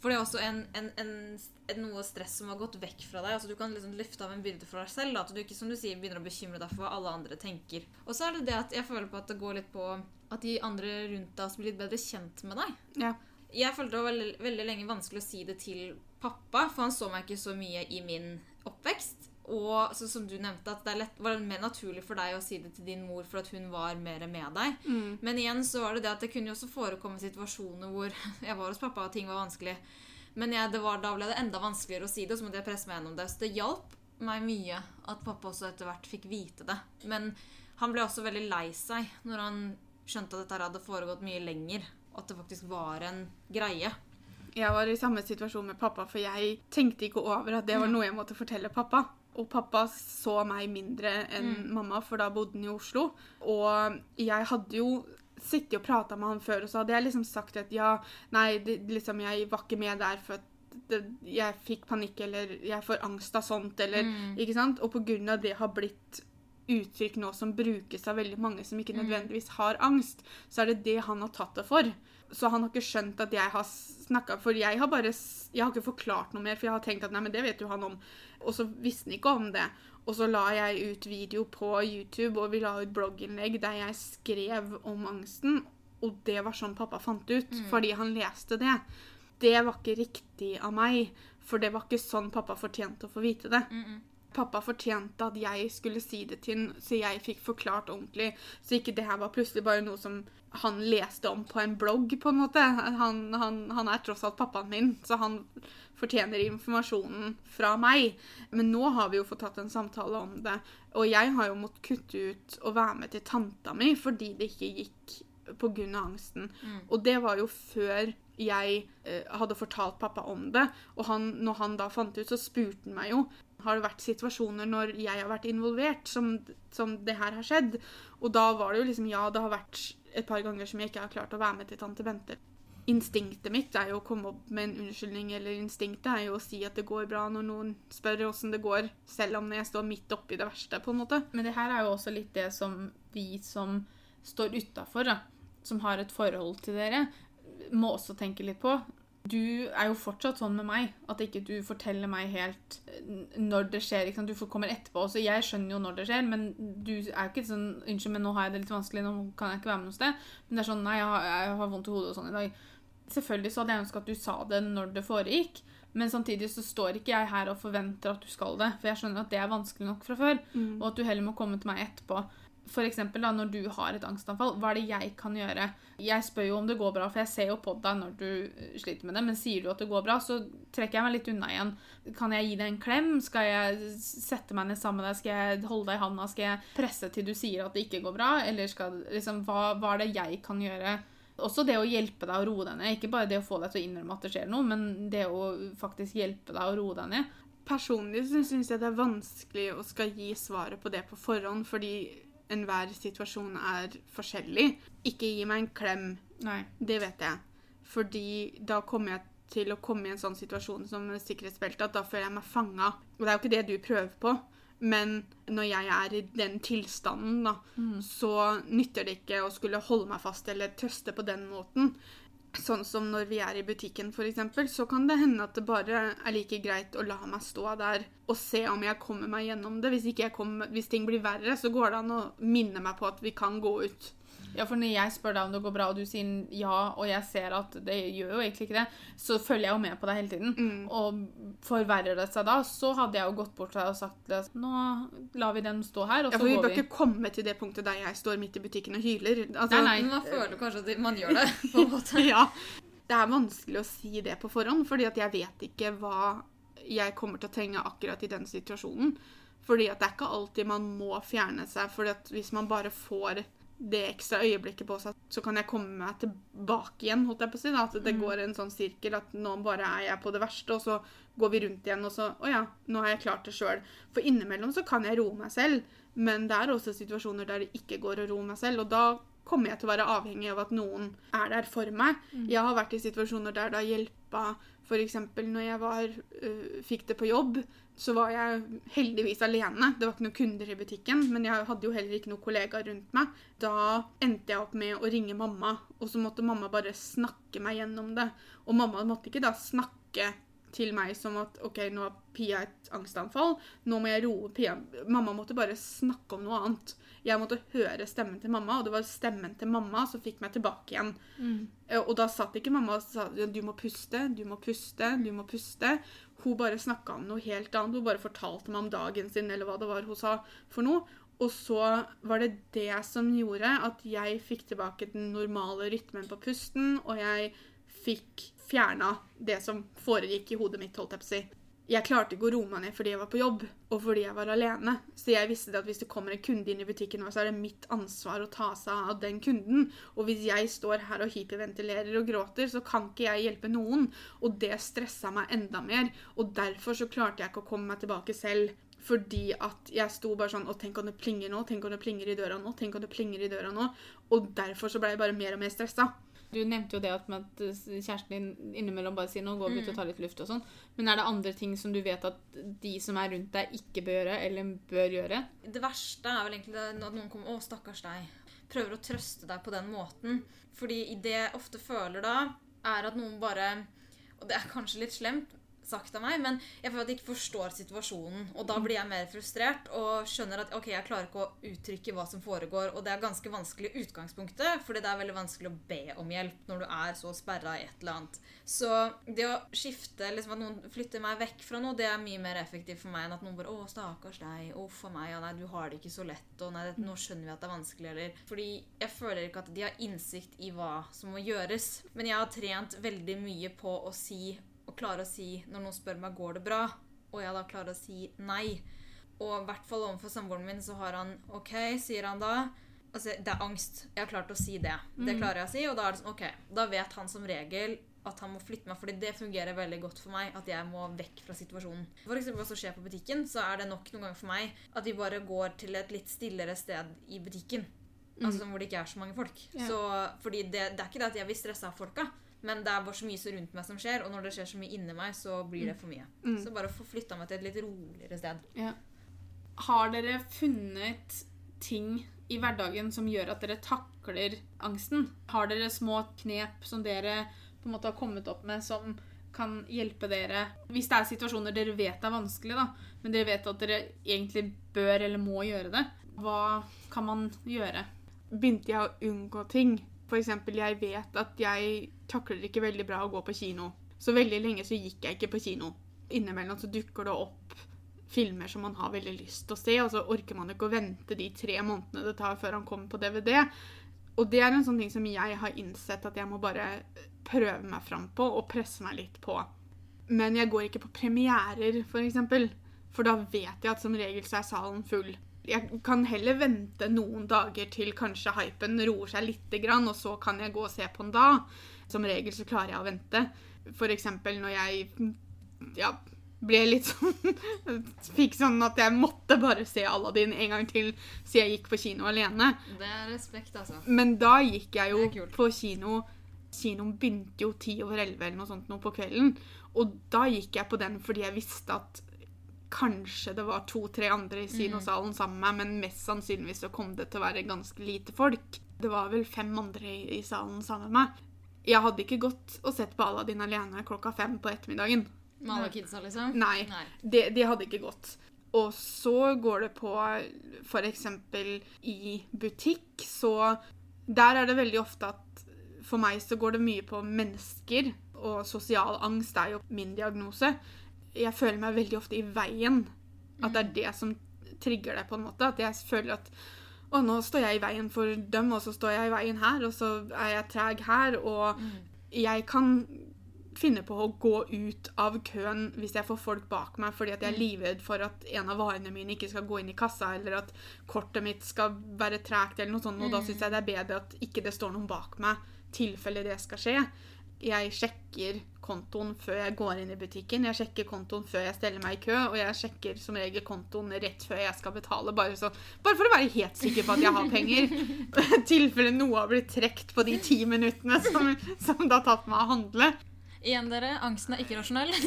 For det er også en, en, en, noe stress som har gått vekk fra deg. Altså Du kan liksom løfte av en byrde for deg selv. At du ikke som du sier, begynner å bekymre deg for hva alle andre tenker. Og så er det det at jeg føler på at det går litt på at de andre rundt deg blir litt bedre kjent med deg. Ja. Jeg følte det var veldig, veldig lenge vanskelig å si det til pappa, for han så meg ikke så mye i min oppvekst. Og så, som du nevnte, at det lett, var mer naturlig for deg å si det til din mor for at hun var mer med deg. Men igjen så var det det at det kunne jo også forekomme situasjoner hvor (laughs) jeg var hos pappa og ting var vanskelig. Men jeg, det var, da ble det enda vanskeligere å si det, og så måtte jeg presse meg gjennom det. Så det hjalp meg mye at pappa også etter hvert fikk vite det. Men han ble også veldig lei seg når han skjønte at dette hadde foregått mye lenger. At det faktisk var en greie. Jeg var i samme situasjon med pappa, for jeg tenkte ikke over at det var noe jeg måtte fortelle pappa. Og pappa så meg mindre enn mamma, for da bodde han i Oslo. Og jeg hadde jo sittet og prata med han før, og så hadde jeg liksom sagt at ja, nei, det, liksom, jeg var ikke med der for at det, jeg fikk panikk, eller jeg får angst av sånt, eller Ikke sant? Og på grunn av det har blitt uttrykk nå som brukes av veldig mange som ikke nødvendigvis har angst, så er det det han har tatt det for. Så han har ikke skjønt at jeg har snakka For jeg har bare Jeg har ikke forklart noe mer, for jeg har tenkt at nei, men det vet jo han om. Og så visste han ikke om det. Og så la jeg ut video på YouTube, og vi la ut blogginnlegg der jeg skrev om angsten. Og det var sånn pappa fant ut, fordi han leste det. Det var ikke riktig av meg, for det var ikke sånn pappa fortjente å få vite det. Pappa fortjente at jeg skulle si det til ham, så jeg fikk forklart ordentlig. Så ikke det her var plutselig bare noe som han leste om på en blogg, på en måte. Han, han, han er tross alt pappaen min, så han fortjener informasjonen fra meg. Men nå har vi jo fått tatt en samtale om det, og jeg har jo måttet kutte ut og være med til tanta mi fordi det ikke gikk pga. angsten. Og det var jo før jeg eh, hadde fortalt pappa om det. Og han, når han da fant ut, så spurte han meg jo har det vært situasjoner når jeg har vært involvert, som, som det her har skjedd. Og da var det jo liksom Ja, det har vært et par ganger som jeg ikke har klart å være med til tante Bente. Instinktet mitt er jo å komme opp med en unnskyldning, eller instinktet er jo å si at det går bra når noen spør åssen det går, selv om jeg står midt oppi det verste, på en måte. Men det her er jo også litt det som vi som står utafor, som har et forhold til dere, må også tenke litt på. Du er jo fortsatt sånn med meg, at ikke du forteller meg helt eh, når det skjer. Ikke sant? Du kommer etterpå. Så jeg skjønner jo når det skjer, men du er jo ikke sånn Unnskyld, men nå har jeg det litt vanskelig, nå kan jeg ikke være med noe sted. Men det er sånn Nei, jeg har, jeg har vondt i hodet og sånn i dag. Selvfølgelig så hadde jeg ønska at du sa det når det foregikk, men samtidig så står ikke jeg her og forventer at du skal det, for jeg skjønner at det er vanskelig nok fra før, og at du heller må komme til meg etterpå. For eksempel da, når du har et angstanfall, hva er det jeg kan gjøre? Jeg spør jo om det går bra, for jeg ser jo på deg når du eh, sliter med det, men sier du at det går bra, så trekker jeg meg litt unna igjen. Kan jeg gi deg en klem? Skal jeg sette meg ned sammen med deg? Skal jeg holde deg i handa? Skal jeg presse til du sier at det ikke går bra? Eller skal, liksom, hva, hva er det jeg kan gjøre? Også det å hjelpe deg å roe deg ned. Ikke bare det å få deg til å innrømme at det skjer noe, men det å faktisk hjelpe deg å roe deg ned. Personlig syns jeg det er vanskelig å skal gi svaret på det på forhånd, fordi enhver situasjon er forskjellig. Ikke gi meg en klem. Nei. Det vet jeg. Fordi da kommer jeg til å komme i en sånn situasjon som sikkerhetsbeltet, at da føler jeg meg fanga. Og det er jo ikke det du prøver på. Men når jeg er i den tilstanden, da, så nytter det ikke å skulle holde meg fast eller trøste på den måten. Sånn som når vi er i butikken, f.eks., så kan det hende at det bare er like greit å la meg stå der og se om jeg kommer meg gjennom det. Hvis, kommer, hvis ting blir verre, så går det an å minne meg på at vi kan gå ut. Ja, for når jeg spør deg om det går bra, og du sier ja, og jeg ser at det gjør jo egentlig ikke det, så følger jeg jo med på deg hele tiden. Mm. Og forverrer det seg da, så hadde jeg jo gått bort til deg og sagt at nå lar vi den stå her, og Ja, så for vi Ja, bør vi. ikke komme til det punktet der jeg står midt i butikken og hyler. Altså, Nei, nei. Men man føler kanskje at man gjør det, på en måte. (laughs) Ja. Det er vanskelig å si det på forhånd, fordi at jeg vet ikke hva jeg kommer til å trenge akkurat i den situasjonen. Fordi at det er ikke alltid man må fjerne seg, fordi at hvis man bare får det ekstra øyeblikket på seg, så kan jeg komme meg tilbake igjen, holdt jeg på å si. Da. At det går en sånn sirkel at nå bare er jeg på det verste, og så går vi rundt igjen, og så Å ja, nå har jeg klart det sjøl. For innimellom så kan jeg roe meg selv, men det er også situasjoner der det ikke går å roe meg selv, og da kommer jeg til å være avhengig av at noen er der for meg. Jeg har vært i situasjoner der det har hjelpa f.eks. når jeg var, øh, fikk det på jobb, så var jeg heldigvis alene. Det var ikke noen kunder i butikken, men jeg hadde jo heller ikke noen kollegaer rundt meg. Da endte jeg opp med å ringe mamma, og så måtte mamma bare snakke meg gjennom det. Og mamma måtte ikke da snakke til meg som at OK, nå har Pia et angstanfall, nå må jeg roe Pia. Mamma måtte bare snakke om noe annet. Jeg måtte høre stemmen til mamma, og det var stemmen til mamma som fikk meg tilbake igjen. Mm. Og da satt ikke mamma og sa du må puste, du må puste, du må puste. Hun bare snakka om noe helt annet. Hun bare fortalte meg om dagen sin, eller hva det var hun sa for noe. Og så var det det som gjorde at jeg fikk tilbake den normale rytmen på pusten, og jeg fikk fjerna det som foregikk i hodet mitt, holdt jeg på å si. Jeg klarte ikke å roe meg ned fordi jeg var på jobb, og fordi jeg var alene. Så jeg visste at hvis det kommer en kunde inn i butikken nå, så er det mitt ansvar å ta seg av den kunden. Og hvis jeg står her og hyperventilerer og gråter, så kan ikke jeg hjelpe noen. Og det stressa meg enda mer. Og derfor så klarte jeg ikke å komme meg tilbake selv. Fordi at jeg sto bare sånn Og tenk om det plinger nå? Tenk om det plinger i døra nå? Tenk om det plinger i døra nå? Og derfor så ble jeg bare mer og mer stressa. Du nevnte jo det at, med at eh, kjæresten din innimellom bare sier nå går vi ut og tar litt luft og sånn. Men er det andre ting som du vet at de som er rundt deg, ikke bør gjøre, eller bør gjøre? Det verste er vel egentlig at noen kommer 'Å, stakkars deg'. Prøver å trøste deg på den måten. Fordi det jeg ofte føler da, er at noen bare Og det er kanskje litt slemt sagt av meg, men jeg føler at de ikke forstår situasjonen. Og da blir jeg mer frustrert og skjønner at ok, jeg klarer ikke å uttrykke hva som foregår. Og det er ganske vanskelig i utgangspunktet, fordi det er veldig vanskelig å be om hjelp når du er så sperra i et eller annet. Så det å skifte, liksom at noen flytter meg vekk fra noe, det er mye mer effektivt for meg enn at noen bare 'Å, stakkars deg. Uff a meg. Ja, nei, du har det ikke så lett.' Og nei, nå skjønner vi at det er vanskelig, eller Fordi jeg føler ikke at de har innsikt i hva som må gjøres. Men jeg har trent veldig mye på å si og klare å si når noen spør meg går det bra, og jeg da klarer å si nei. Og i hvert fall overfor samboeren min så har han OK, sier han da. Altså, det er angst. Jeg har klart å si det. Det klarer jeg å si, og da er det sånn OK. Da vet han som regel at han må flytte meg, fordi det fungerer veldig godt for meg. At jeg må vekk fra situasjonen. For eksempel hva som skjer på butikken, så er det nok noen ganger for meg at vi bare går til et litt stillere sted i butikken. Altså Hvor det ikke er så mange folk. Ja. Så, fordi det, det er ikke det at jeg vil stresse av folka, men det er bare så mye så rundt meg som skjer, og når det skjer så mye inni meg, så blir det for mye. Så bare få flytta meg til et litt roligere sted. Ja. Har dere funnet ting i hverdagen som gjør at dere takler angsten? Har dere små knep som dere på en måte har kommet opp med som kan hjelpe dere Hvis det er situasjoner dere vet er vanskelig, da, men dere vet at dere egentlig bør eller må gjøre det, hva kan man gjøre? begynte jeg å unngå ting. Eksempel, jeg vet at jeg takler ikke veldig bra å gå på kino. Så veldig lenge så gikk jeg ikke på kino. Innimellom så dukker det opp filmer som man har veldig lyst til å se, og så orker man ikke å vente de tre månedene det tar før han kommer på DVD. Og det er en sånn ting som jeg har innsett at jeg må bare prøve meg fram på og presse meg litt på. Men jeg går ikke på premierer, for eksempel. For da vet jeg at som regel så er salen full. Jeg kan heller vente noen dager til kanskje hypen roer seg litt, og så kan jeg gå og se på den da. Som regel så klarer jeg å vente. Eksempel når jeg ja, ble litt sånn (laughs) Fikk sånn at jeg måtte bare se Aladdin en gang til, så jeg gikk på kino alene. Det er respekt, altså. Men da gikk jeg jo på kino Kinoen begynte jo ti over elleve eller noe sånt noe på kvelden. Og da gikk jeg på den fordi jeg visste at kanskje det var to-tre andre i kinosalen sammen med meg, men mest sannsynligvis så kom det til å være ganske lite folk. Det var vel fem andre i, i salen sammen med meg. Jeg hadde ikke gått og sett på Aladdin alene klokka fem på ettermiddagen. Med alle kidsa, liksom? Nei. Nei. De, de hadde ikke gått. Og så går det på f.eks. i butikk, så Der er det veldig ofte at for meg så går det mye på mennesker, og sosial angst er jo min diagnose. Jeg føler meg veldig ofte i veien. At det er det som trigger det, på en måte. At jeg føler at å, nå står jeg i veien for dem, og så står jeg i veien her, og så er jeg treg her, og jeg kan finne på å gå ut av køen hvis jeg får folk bak meg fordi at jeg er livredd for at en av varene mine ikke skal gå inn i kassa, eller at kortet mitt skal være tregt, eller noe sånt. Og da syns jeg det er bedre at ikke det står noen bak meg, tilfelle det skal skje. Jeg sjekker kontoen før jeg går inn i butikken. Jeg sjekker kontoen før jeg steller meg i kø, og jeg sjekker som regel kontoen rett før jeg skal betale, bare, så, bare for å være helt sikker på at jeg har penger. (laughs) I tilfelle noe har blitt trukket på de ti minuttene som, som det har tatt meg å handle. Igjen, dere. Angsten er ikke rasjonell. (laughs)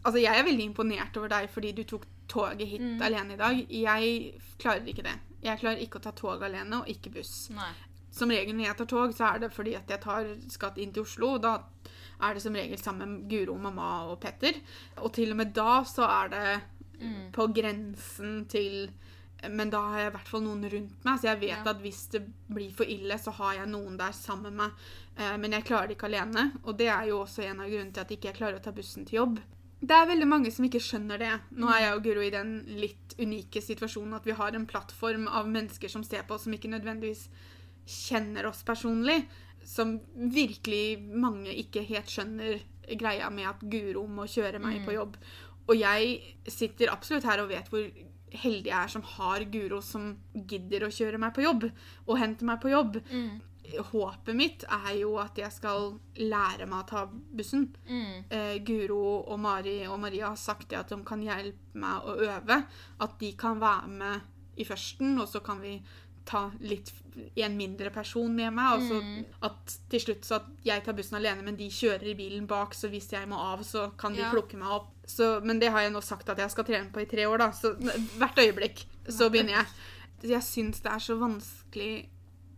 Altså, jeg er veldig imponert over deg fordi du tok toget hit alene i dag. Jeg klarer ikke det. Jeg klarer ikke å ta tog alene, og ikke buss. Nei. Som regel når jeg tar tog, så er det fordi at jeg tar, skatt inn til Oslo. Da er det som regel sammen med Guro, mamma og Petter. Og til og med da så er det på grensen til Men da har jeg i hvert fall noen rundt meg, så jeg vet Ja. at hvis det blir for ille, så har jeg noen der sammen med meg. Eh, Men jeg klarer det ikke alene, og det er jo også en av grunnene til at jeg ikke klarer å ta bussen til jobb. Det er veldig mange som ikke skjønner det. Nå er jeg og Guro i den litt unike situasjonen at vi har en plattform av mennesker som ser på oss, som ikke nødvendigvis kjenner oss personlig. Som virkelig mange ikke helt skjønner greia med at Guro må kjøre meg på jobb. Og jeg sitter absolutt her og vet hvor heldig jeg er som har Guro som gidder å kjøre meg på jobb og hente meg på jobb. Håpet mitt er jo at jeg skal lære meg å ta bussen. Mm. Eh, Guro og Mari og Maria har sagt det at de kan hjelpe meg å øve. At de kan være med i førsten, og så kan vi ta litt en mindre person med meg. Og så at til slutt så at jeg tar bussen alene, men de kjører i bilen bak, så hvis jeg må av, så kan de Ja. plukke meg opp. Så, men det har jeg nå sagt at jeg skal trene på i tre år, da. Så hvert øyeblikk så begynner jeg. Jeg syns det er så vanskelig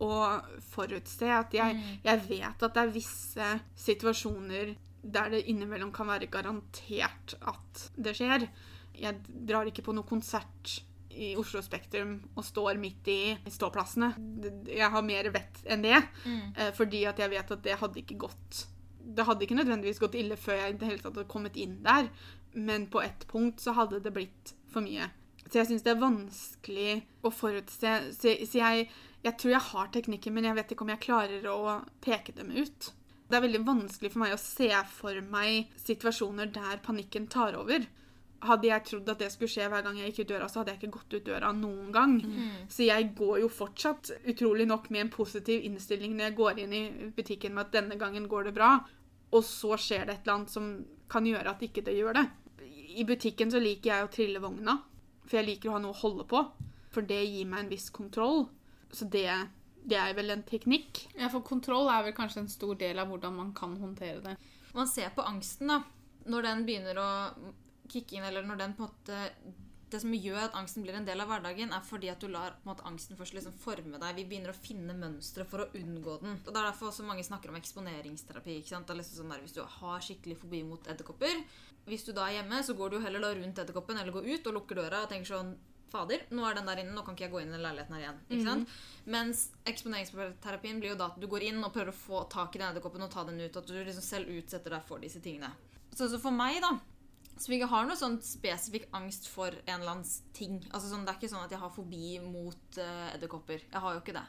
å forutse at jeg, jeg vet at det er visse situasjoner der det innimellom kan være garantert at det skjer. Jeg drar ikke på noen konsert i Oslo Spektrum og står midt i ståplassene. Jeg har mer vett enn det, mm. fordi at jeg vet at det hadde ikke gått Det hadde ikke nødvendigvis gått ille før jeg i det hele tatt hadde kommet inn der, men på ett punkt så hadde det blitt for mye. Så jeg syns det er vanskelig å forutse. Så, så jeg, jeg tror jeg har teknikken, men jeg vet ikke om jeg klarer å peke dem ut. Det er veldig vanskelig for meg å se for meg situasjoner der panikken tar over. Hadde jeg trodd at det skulle skje hver gang jeg gikk ut døra, så hadde jeg ikke gått ut døra noen gang. Så jeg går jo fortsatt utrolig nok med en positiv innstilling når jeg går inn i butikken med at denne gangen går det bra, og så skjer det et eller annet som kan gjøre at ikke det gjør det. I butikken så liker jeg å trille vogna, for jeg liker å ha noe å holde på. For det gir meg en viss kontroll. Så det, det er vel en teknikk. Ja, for kontroll er vel kanskje en stor del av hvordan man kan håndtere det. Man ser på angsten, da. Når den begynner å kicke inn, eller når den på en måte Det som gjør at angsten blir en del av hverdagen, er fordi at du lar måte, angsten først liksom forme deg. Vi begynner å finne mønstre for å unngå den. Og Det er derfor også mange snakker om eksponeringsterapi. ikke sant? Det er liksom sånn der, Hvis du har skikkelig fobi mot edderkopper Hvis du da er hjemme, så går du heller da rundt edderkoppen eller går ut og lukker døra og tenker sånn Fader, nå er den der inne, nå kan ikke jeg gå inn i den leiligheten her igjen. ikke sant? Mens eksponeringsterapien blir jo da at du går inn og prøver å få tak i den edderkoppen og ta den ut. At du liksom selv utsetter deg for disse tingene. Så, så for meg, da Som ikke har noe sånn spesifikk angst for en eller annen ting. Altså sånn, Det er ikke sånn at jeg har fobi mot uh, edderkopper. Jeg har jo ikke det.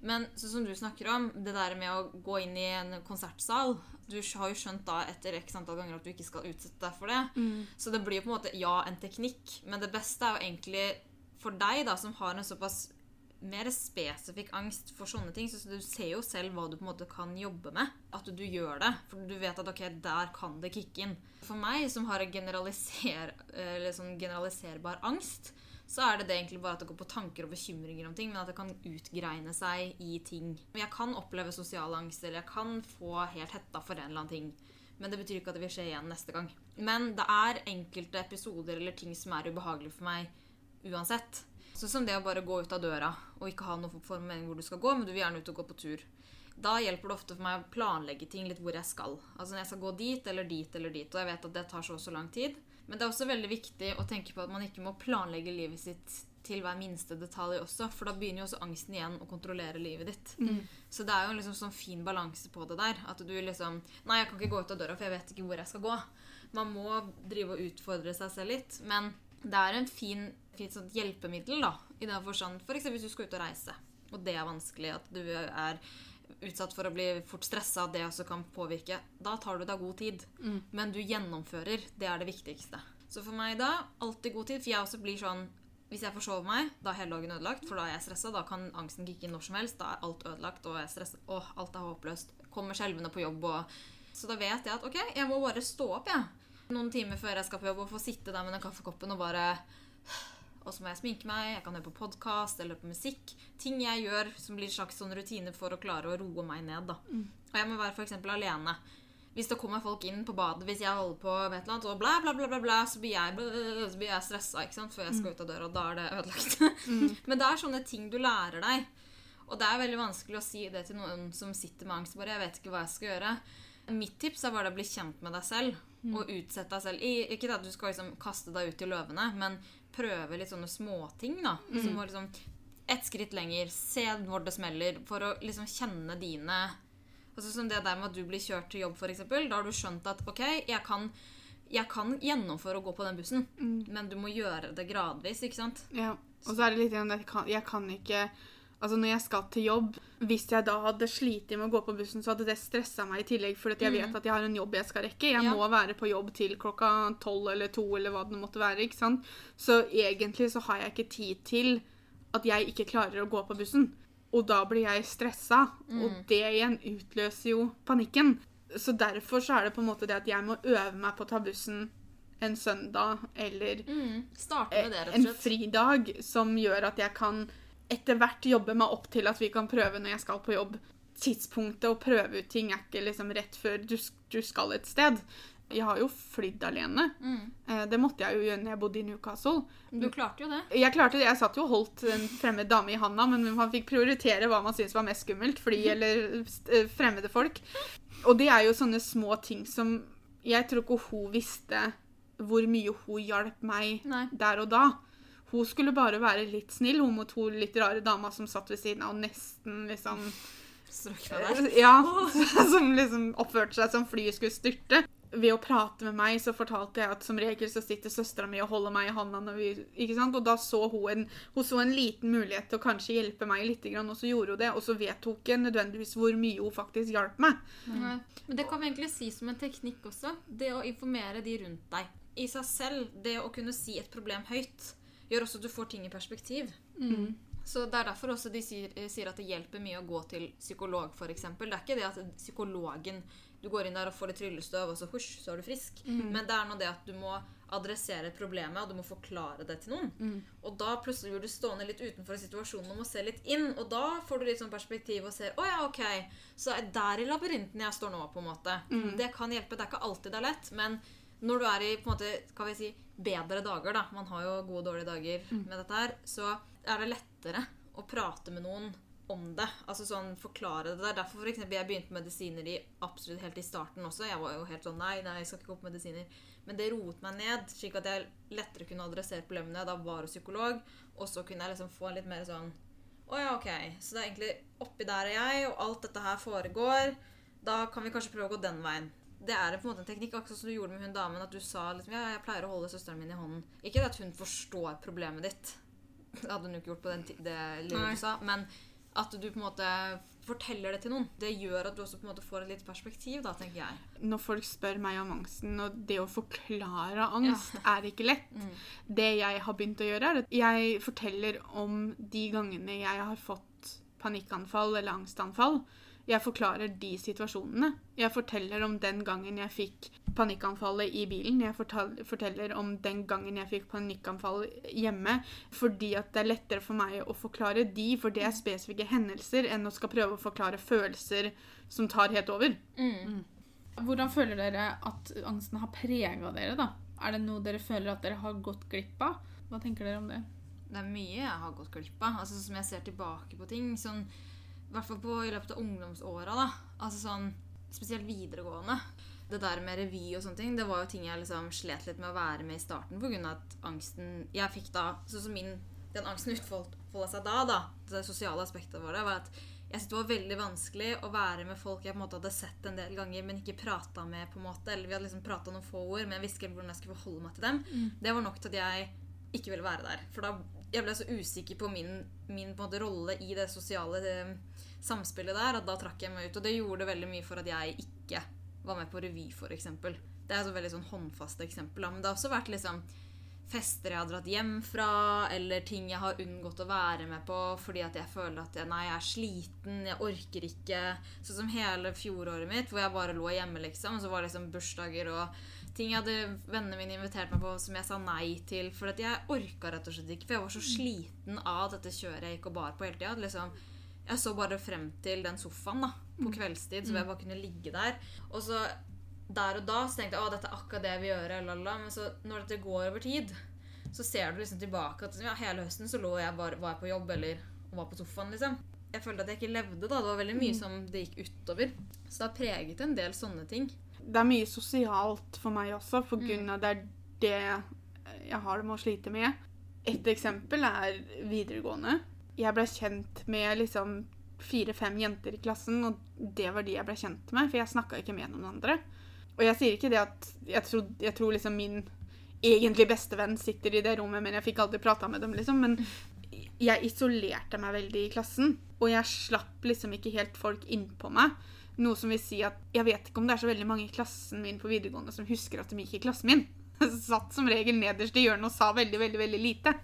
Men sånn som du snakker om, det der med å gå inn i en konsertsal Du har jo skjønt da etter x antall ganger at du ikke skal utsette deg for det. Så det blir jo på en måte ja, en teknikk. Men det beste er jo egentlig for deg, da, som har en såpass mer spesifikk angst for sånne ting. Så du ser jo selv hva du på en måte kan jobbe med. At du gjør det. For du vet at ok, der kan det kicke inn. For meg, som har generaliser, sånn generaliserbar angst, så er det det egentlig bare at det går på tanker og bekymringer om ting, men at det kan utgreine seg i ting. Jeg kan oppleve sosial angst, eller jeg kan få helt hetta for en eller annen ting. Men det betyr ikke at det vil skje igjen neste gang. Men det er enkelte episoder eller ting som er ubehagelige for meg uansett. Sånn som det å bare gå ut av døra og ikke ha noen form for mening hvor du skal gå, men du vil gjerne ut og gå på tur. Da hjelper det ofte for meg å planlegge ting litt hvor jeg skal. Altså når jeg skal gå dit eller dit eller dit, og jeg vet at det tar så og så lang tid. Men det er også veldig viktig å tenke på at man ikke må planlegge livet sitt til hver minste detalj også, for da begynner jo også angsten igjen å kontrollere livet ditt. Så det er jo en liksom sånn fin balanse på det der. At du liksom Nei, jeg kan ikke gå ut av døra, for jeg vet ikke hvor jeg skal gå. Man må drive og utfordre seg selv litt. Men det er en fin, fint sånt hjelpemiddel, da. I den forstand F.eks. hvis du skal ut og reise, og det er vanskelig, at du er utsatt for å bli fort stressa, det også kan påvirke. Da tar du deg god tid. Men du gjennomfører. Det er det viktigste. Så for meg da, alltid god tid. For jeg også blir sånn Hvis jeg forsover meg, da er hele dagen ødelagt. For da er jeg stressa. Da kan angsten kicke inn når som helst. Da er alt ødelagt, og jeg er stressa. Åh, alt er håpløst. Kommer skjelvende på jobb og Så da vet jeg at ok, jeg må bare stå opp, jeg. Noen timer før jeg skal på jobb, og få sitte der med den kaffekoppen og bare og så må jeg sminke meg, jeg kan høre på podkast eller på musikk. Ting jeg gjør som blir en slags sånn rutine for å klare å roe meg ned. da. Og jeg må være eksempel alene. Hvis det kommer folk inn på badet, hvis jeg holder på med et eller annet, og bla, bla, bla, bla, bla så blir jeg, så blir jeg stressa før jeg skal ut av døra, og da er det ødelagt. (laughs) Men det er sånne ting du lærer deg. Og det er veldig vanskelig å si det til noen som sitter med angst. bare, jeg vet ikke hva jeg skal gjøre. Mitt tips er bare å bli kjent med deg selv. Og utsette deg selv. I, ikke at du skal liksom kaste deg ut i løvene, men prøve litt sånne småting. da. Som å liksom ett skritt lenger, se hvor det smeller, for å liksom kjenne dine Altså Som det der med at du blir kjørt til jobb, f.eks. Da har du skjønt at ok, jeg kan, jeg kan gjennomføre å gå på den bussen, men du må gjøre det gradvis. ikke sant? Ja. Og så er det litt igjen at jeg kan, jeg kan ikke Altså Når jeg skal til jobb, hvis jeg da hadde slitt med å gå på bussen, så hadde det stressa meg i tillegg, fordi jeg vet at jeg har en jobb jeg skal rekke. Jeg Ja. må være på jobb til klokka tolv eller to eller hva det måtte være. ikke sant? Så egentlig så har jeg ikke tid til at jeg ikke klarer å gå på bussen. Og da blir jeg stressa, og det igjen utløser jo panikken. Så derfor så er det på en måte det at jeg må øve meg på å ta bussen en søndag eller Mm. Med det, en fridag som gjør at jeg kan etter hvert jobbe meg opp til at vi kan prøve når jeg skal på jobb. Tidspunktet å prøve ut ting er ikke liksom rett før du, du skal et sted. Jeg har jo flydd alene. Mm. Eh, Det måtte jeg jo gjøre når jeg bodde i Newcastle. Du klarte jo det. Jeg klarte det. Jeg satt jo og holdt en fremmed dame i handa, men man fikk prioritere hva man syntes var mest skummelt. Fly eller eh, fremmede folk. Og det er jo sånne små ting som Jeg tror ikke hun visste hvor mye hun hjalp meg Nei. der og da. Hun skulle bare være litt snill hun mot hun litt rare dama som satt ved siden av og nesten liksom. (laughs) Ja, (laughs) som liksom oppførte seg som flyet skulle styrte. Ved å prate med meg så fortalte jeg at som regel så sitter søstera mi og holder meg i hånda. Når vi, ikke sant? Og da så hun en, hun så en liten mulighet til å kanskje hjelpe meg litt, og så gjorde hun det. Og så vet hun ikke nødvendigvis hvor mye hun faktisk hjalp meg. Mm. Men det kan vi egentlig si som en teknikk også. Det å informere de rundt deg. I seg selv, det å kunne si et problem høyt, gjør også at du får ting i perspektiv. Så Det er derfor også de sier, eh, sier at det hjelper mye å gå til psykolog, f.eks. Det er ikke det at psykologen Du går inn der og får litt tryllestøv, og så husj, så er du frisk. Men det er nå det at du må adressere problemet, og du må forklare det til noen. Og da plutselig blir du stående litt utenfor situasjonen og må se litt inn. Og da får du litt sånn perspektiv og ser å ja, ok, så er der i labyrinten jeg står nå, på en måte. Det kan hjelpe. Det er ikke alltid det er lett, men når du er i på en måte, kan vi si, bedre dager, da, man har jo gode og dårlige dager med dette her, så er det lettere å prate med noen om det. Altså sånn, forklare det. Det er derfor for eksempel, jeg begynte med medisiner i absolutt helt i starten også. Jeg var jo helt sånn nei, nei, jeg skal ikke gå på medisiner. Men det roet meg ned, slik at jeg lettere kunne adressere problemene. Da var jeg psykolog, og så kunne jeg liksom få litt mer sånn Å ja, OK. Så det er egentlig oppi der er jeg, og alt dette her foregår. Da kan vi kanskje prøve å gå den veien. Det er på en måte en teknikk, akkurat som du gjorde med hun damen. At du sa liksom, ja, jeg pleier å holde søsteren min i hånden. Ikke at hun forstår problemet ditt. Det hadde hun jo ikke gjort på den det lille du sa. Men at du på en måte forteller det til noen. Det gjør at du også på en måte får et litt perspektiv, da, tenker jeg. Når folk spør meg om angsten, og det å forklare angst er ikke lett. (laughs) Mm. Det jeg har begynt å gjøre, er at jeg forteller om de gangene jeg har fått panikkanfall eller angstanfall. Jeg forklarer de situasjonene. Jeg forteller om den gangen jeg fikk panikkanfallet i bilen. Jeg forteller om den gangen jeg fikk panikkanfall hjemme. Fordi at det er lettere for meg å forklare de, for det er spesifikke hendelser, enn å skal prøve å forklare følelser som tar helt over. Hvordan føler dere at angsten har prega dere? da? Er det noe dere føler at dere har gått glipp av? Hva tenker dere om det? Det er mye jeg har gått glipp av. Altså, som jeg ser tilbake på ting. Sånn, I hvert fall på, i løpet av ungdomsåra. da. Altså sånn, Spesielt videregående. Det der med revy og sånne ting, det var jo ting jeg liksom slet litt med å være med i starten pga. at angsten jeg fikk da sånn som min, Den angsten utfolda seg da, da, det sosiale aspektet var det, var at jeg syntes det var veldig vanskelig å være med folk jeg på en måte hadde sett en del ganger, men ikke prata med. på en måte, Eller vi hadde liksom prata noen få ord, men jeg visste ikke hvordan jeg skulle forholde meg til dem. Det var nok til at jeg ikke ville være der. For da jeg ble så usikker på min, min på en måte, rolle i det sosiale eh, samspillet der, at da trakk jeg meg ut. Og det gjorde veldig mye for at jeg ikke var med på revy, f.eks. Det er et veldig sånn håndfast eksempel. Men det har også vært liksom fester jeg har dratt hjem fra, eller ting jeg har unngått å være med på fordi at jeg føler at jeg, nei, jeg er sliten, jeg orker ikke. Sånn som hele fjoråret mitt, hvor jeg bare lå hjemme, liksom. Og så var det liksom bursdager og ting jeg hadde vennene mine invitert meg på som jeg sa nei til. For at jeg orka rett og slett ikke. For jeg var så sliten av dette kjøret jeg gikk og bar på hele tida. Liksom, jeg så bare frem til den sofaen da, på kveldstid, så jeg bare kunne ligge der. Og så der og da så tenkte jeg at dette er akkurat det jeg vil gjøre. Lala. Men så når dette går over tid, så ser du liksom tilbake at ja, hele høsten så lå jeg bare, var jeg på jobb eller var på sofaen. liksom. Jeg følte at jeg ikke levde. da, Det var veldig mye som det gikk utover. Så det har preget en del sånne ting. Det er mye sosialt for meg også, for av det er det jeg har det med å slite med. Et eksempel er videregående. Jeg ble kjent med liksom fire-fem jenter i klassen, og det var de jeg ble kjent med, for jeg snakka ikke med noen andre. Og jeg sier ikke det at jeg tror, jeg tror liksom min egentlig bestevenn sitter i det rommet, men jeg fikk aldri prata med dem, liksom. Men jeg isolerte meg veldig i klassen. Og jeg slapp liksom ikke helt folk innpå meg. Noe som vil si at jeg vet ikke om det er så veldig mange i klassen min på videregående som husker at de gikk i klassen min. (laughs) Satt som regel nederst i hjørnet og sa veldig, veldig, veldig lite.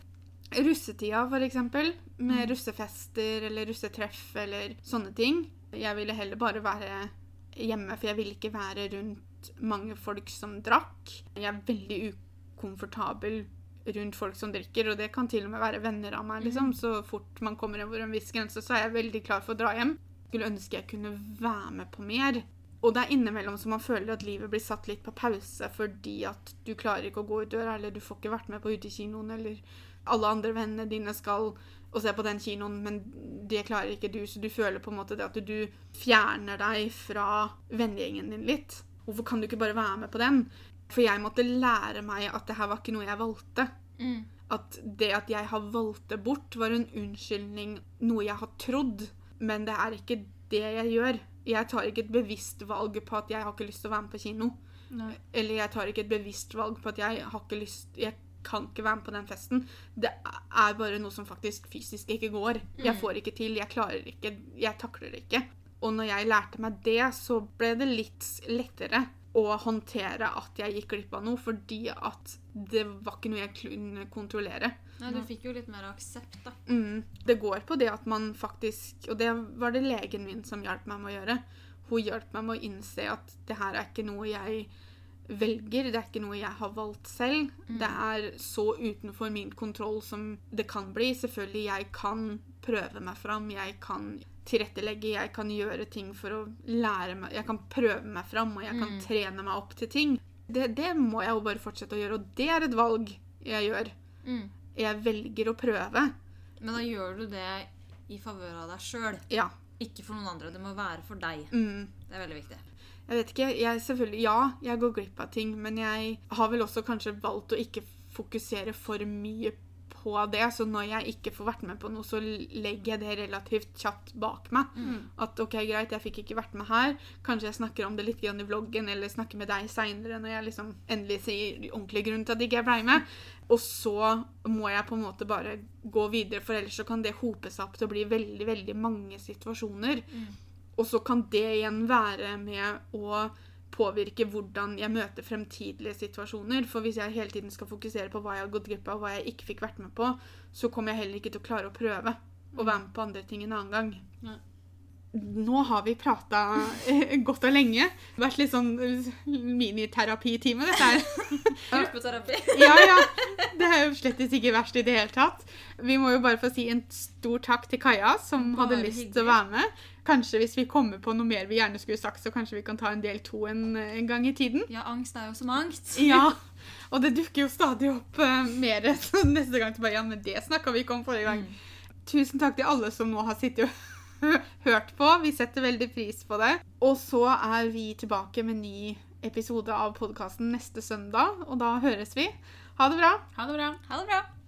Russetida, eksempel, med russefester eller russetreff eller sånne ting. Jeg ville heller bare være hjemme, for jeg ville ikke være rundt mange folk som drakk. Jeg er veldig ukomfortabel rundt folk som drikker, og det kan til og med være venner av meg. liksom. Så fort man kommer over en viss grense, så er jeg veldig klar for å dra hjem. Skulle ønske jeg kunne være med på mer. Og det er innimellom så man føler at livet blir satt litt på pause fordi at du klarer ikke å gå ut døra, eller du får ikke vært med på utekinoen, eller alle andre vennene dine skal og se på den kinoen, men det klarer ikke du, så du føler på en måte det at du fjerner deg fra vennegjengen din litt. Hvorfor kan du ikke bare være med på den? For jeg måtte lære meg at det her var ikke noe jeg valgte. Mm. At det at jeg har valgt det bort, var en unnskyldning, noe jeg har trodd. Men det er ikke det jeg gjør. Jeg tar ikke et bevisst valg på at jeg har ikke lyst til å være med på kino. Nei. Eller jeg tar ikke et bevisst valg på at jeg har ikke lyst Jeg kan ikke være med på den festen. Det er bare noe som faktisk fysisk ikke går. Jeg Mm. får ikke til. Jeg klarer ikke. Jeg takler det ikke. Og når jeg lærte meg det, så ble det litt lettere å håndtere at jeg gikk glipp av noe, fordi at det var ikke noe jeg kunne kontrollere. Nei, du fikk jo litt mer aksept, da. Mm. Det går på det at man faktisk Og det var det legen min som hjalp meg med å gjøre. Hun hjalp meg med å innse at det her er ikke noe jeg velger, det er ikke noe jeg har valgt selv. Det er så utenfor min kontroll som det kan bli. Selvfølgelig, jeg kan prøve meg fram, jeg kan tilrettelegge, jeg kan gjøre ting for å lære meg Jeg kan prøve meg fram, og jeg kan Mm. trene meg opp til ting. Det, det må jeg jo bare fortsette å gjøre, og det er et valg jeg gjør. Mm. Jeg velger å prøve. Men da gjør du det i favør av deg sjøl, Ja. ikke for noen andre. Det må være for deg. Mm. Det er veldig viktig. Jeg vet ikke, jeg selvfølgelig, Ja, jeg går glipp av ting, men jeg har vel også kanskje valgt å ikke fokusere for mye på det. Så når jeg ikke får vært med på noe, så legger jeg det relativt kjapt bak meg. At ok, greit, jeg fikk ikke vært med her. Kanskje jeg snakker om det litt grann i vloggen, eller snakker med deg seinere når jeg liksom endelig sier ordentlig grunn til at ikke jeg ble med. Og så må jeg på en måte bare gå videre, for ellers så kan det hope seg opp til å bli veldig, veldig mange situasjoner. Og så kan det igjen være med å påvirke hvordan jeg møter fremtidige situasjoner. For hvis jeg hele tiden skal fokusere på hva jeg har gått glipp av, og hva jeg ikke fikk vært med på, så kommer jeg heller ikke til å klare å prøve å være med på andre ting en annen gang. Nå har vi prata (laughs) godt og lenge. Vært litt sånn miniterapitime, dette her. (laughs) Gruppeterapi. (laughs) Ja, ja. Det er jo slett ikke verst i det hele tatt. Vi må jo bare få si en stor takk til Kaja, som hadde lyst til å være med. Kanskje hvis vi kommer på noe mer vi gjerne skulle sagt, så kanskje vi kan ta en del to en, en gang i tiden. Ja, angst er jo som angst. (laughs) Ja, (laughs) og det dukker jo stadig opp uh, mer. (laughs) Så neste gang til bare, ja, men det snakka vi ikke om forrige gang. Tusen takk til alle som nå har sittet og hørt på. Vi setter veldig pris på det. Og så er vi tilbake med ny episode av podkasten neste søndag, og da høres vi. Ha det bra. Ha det bra. Ha det bra.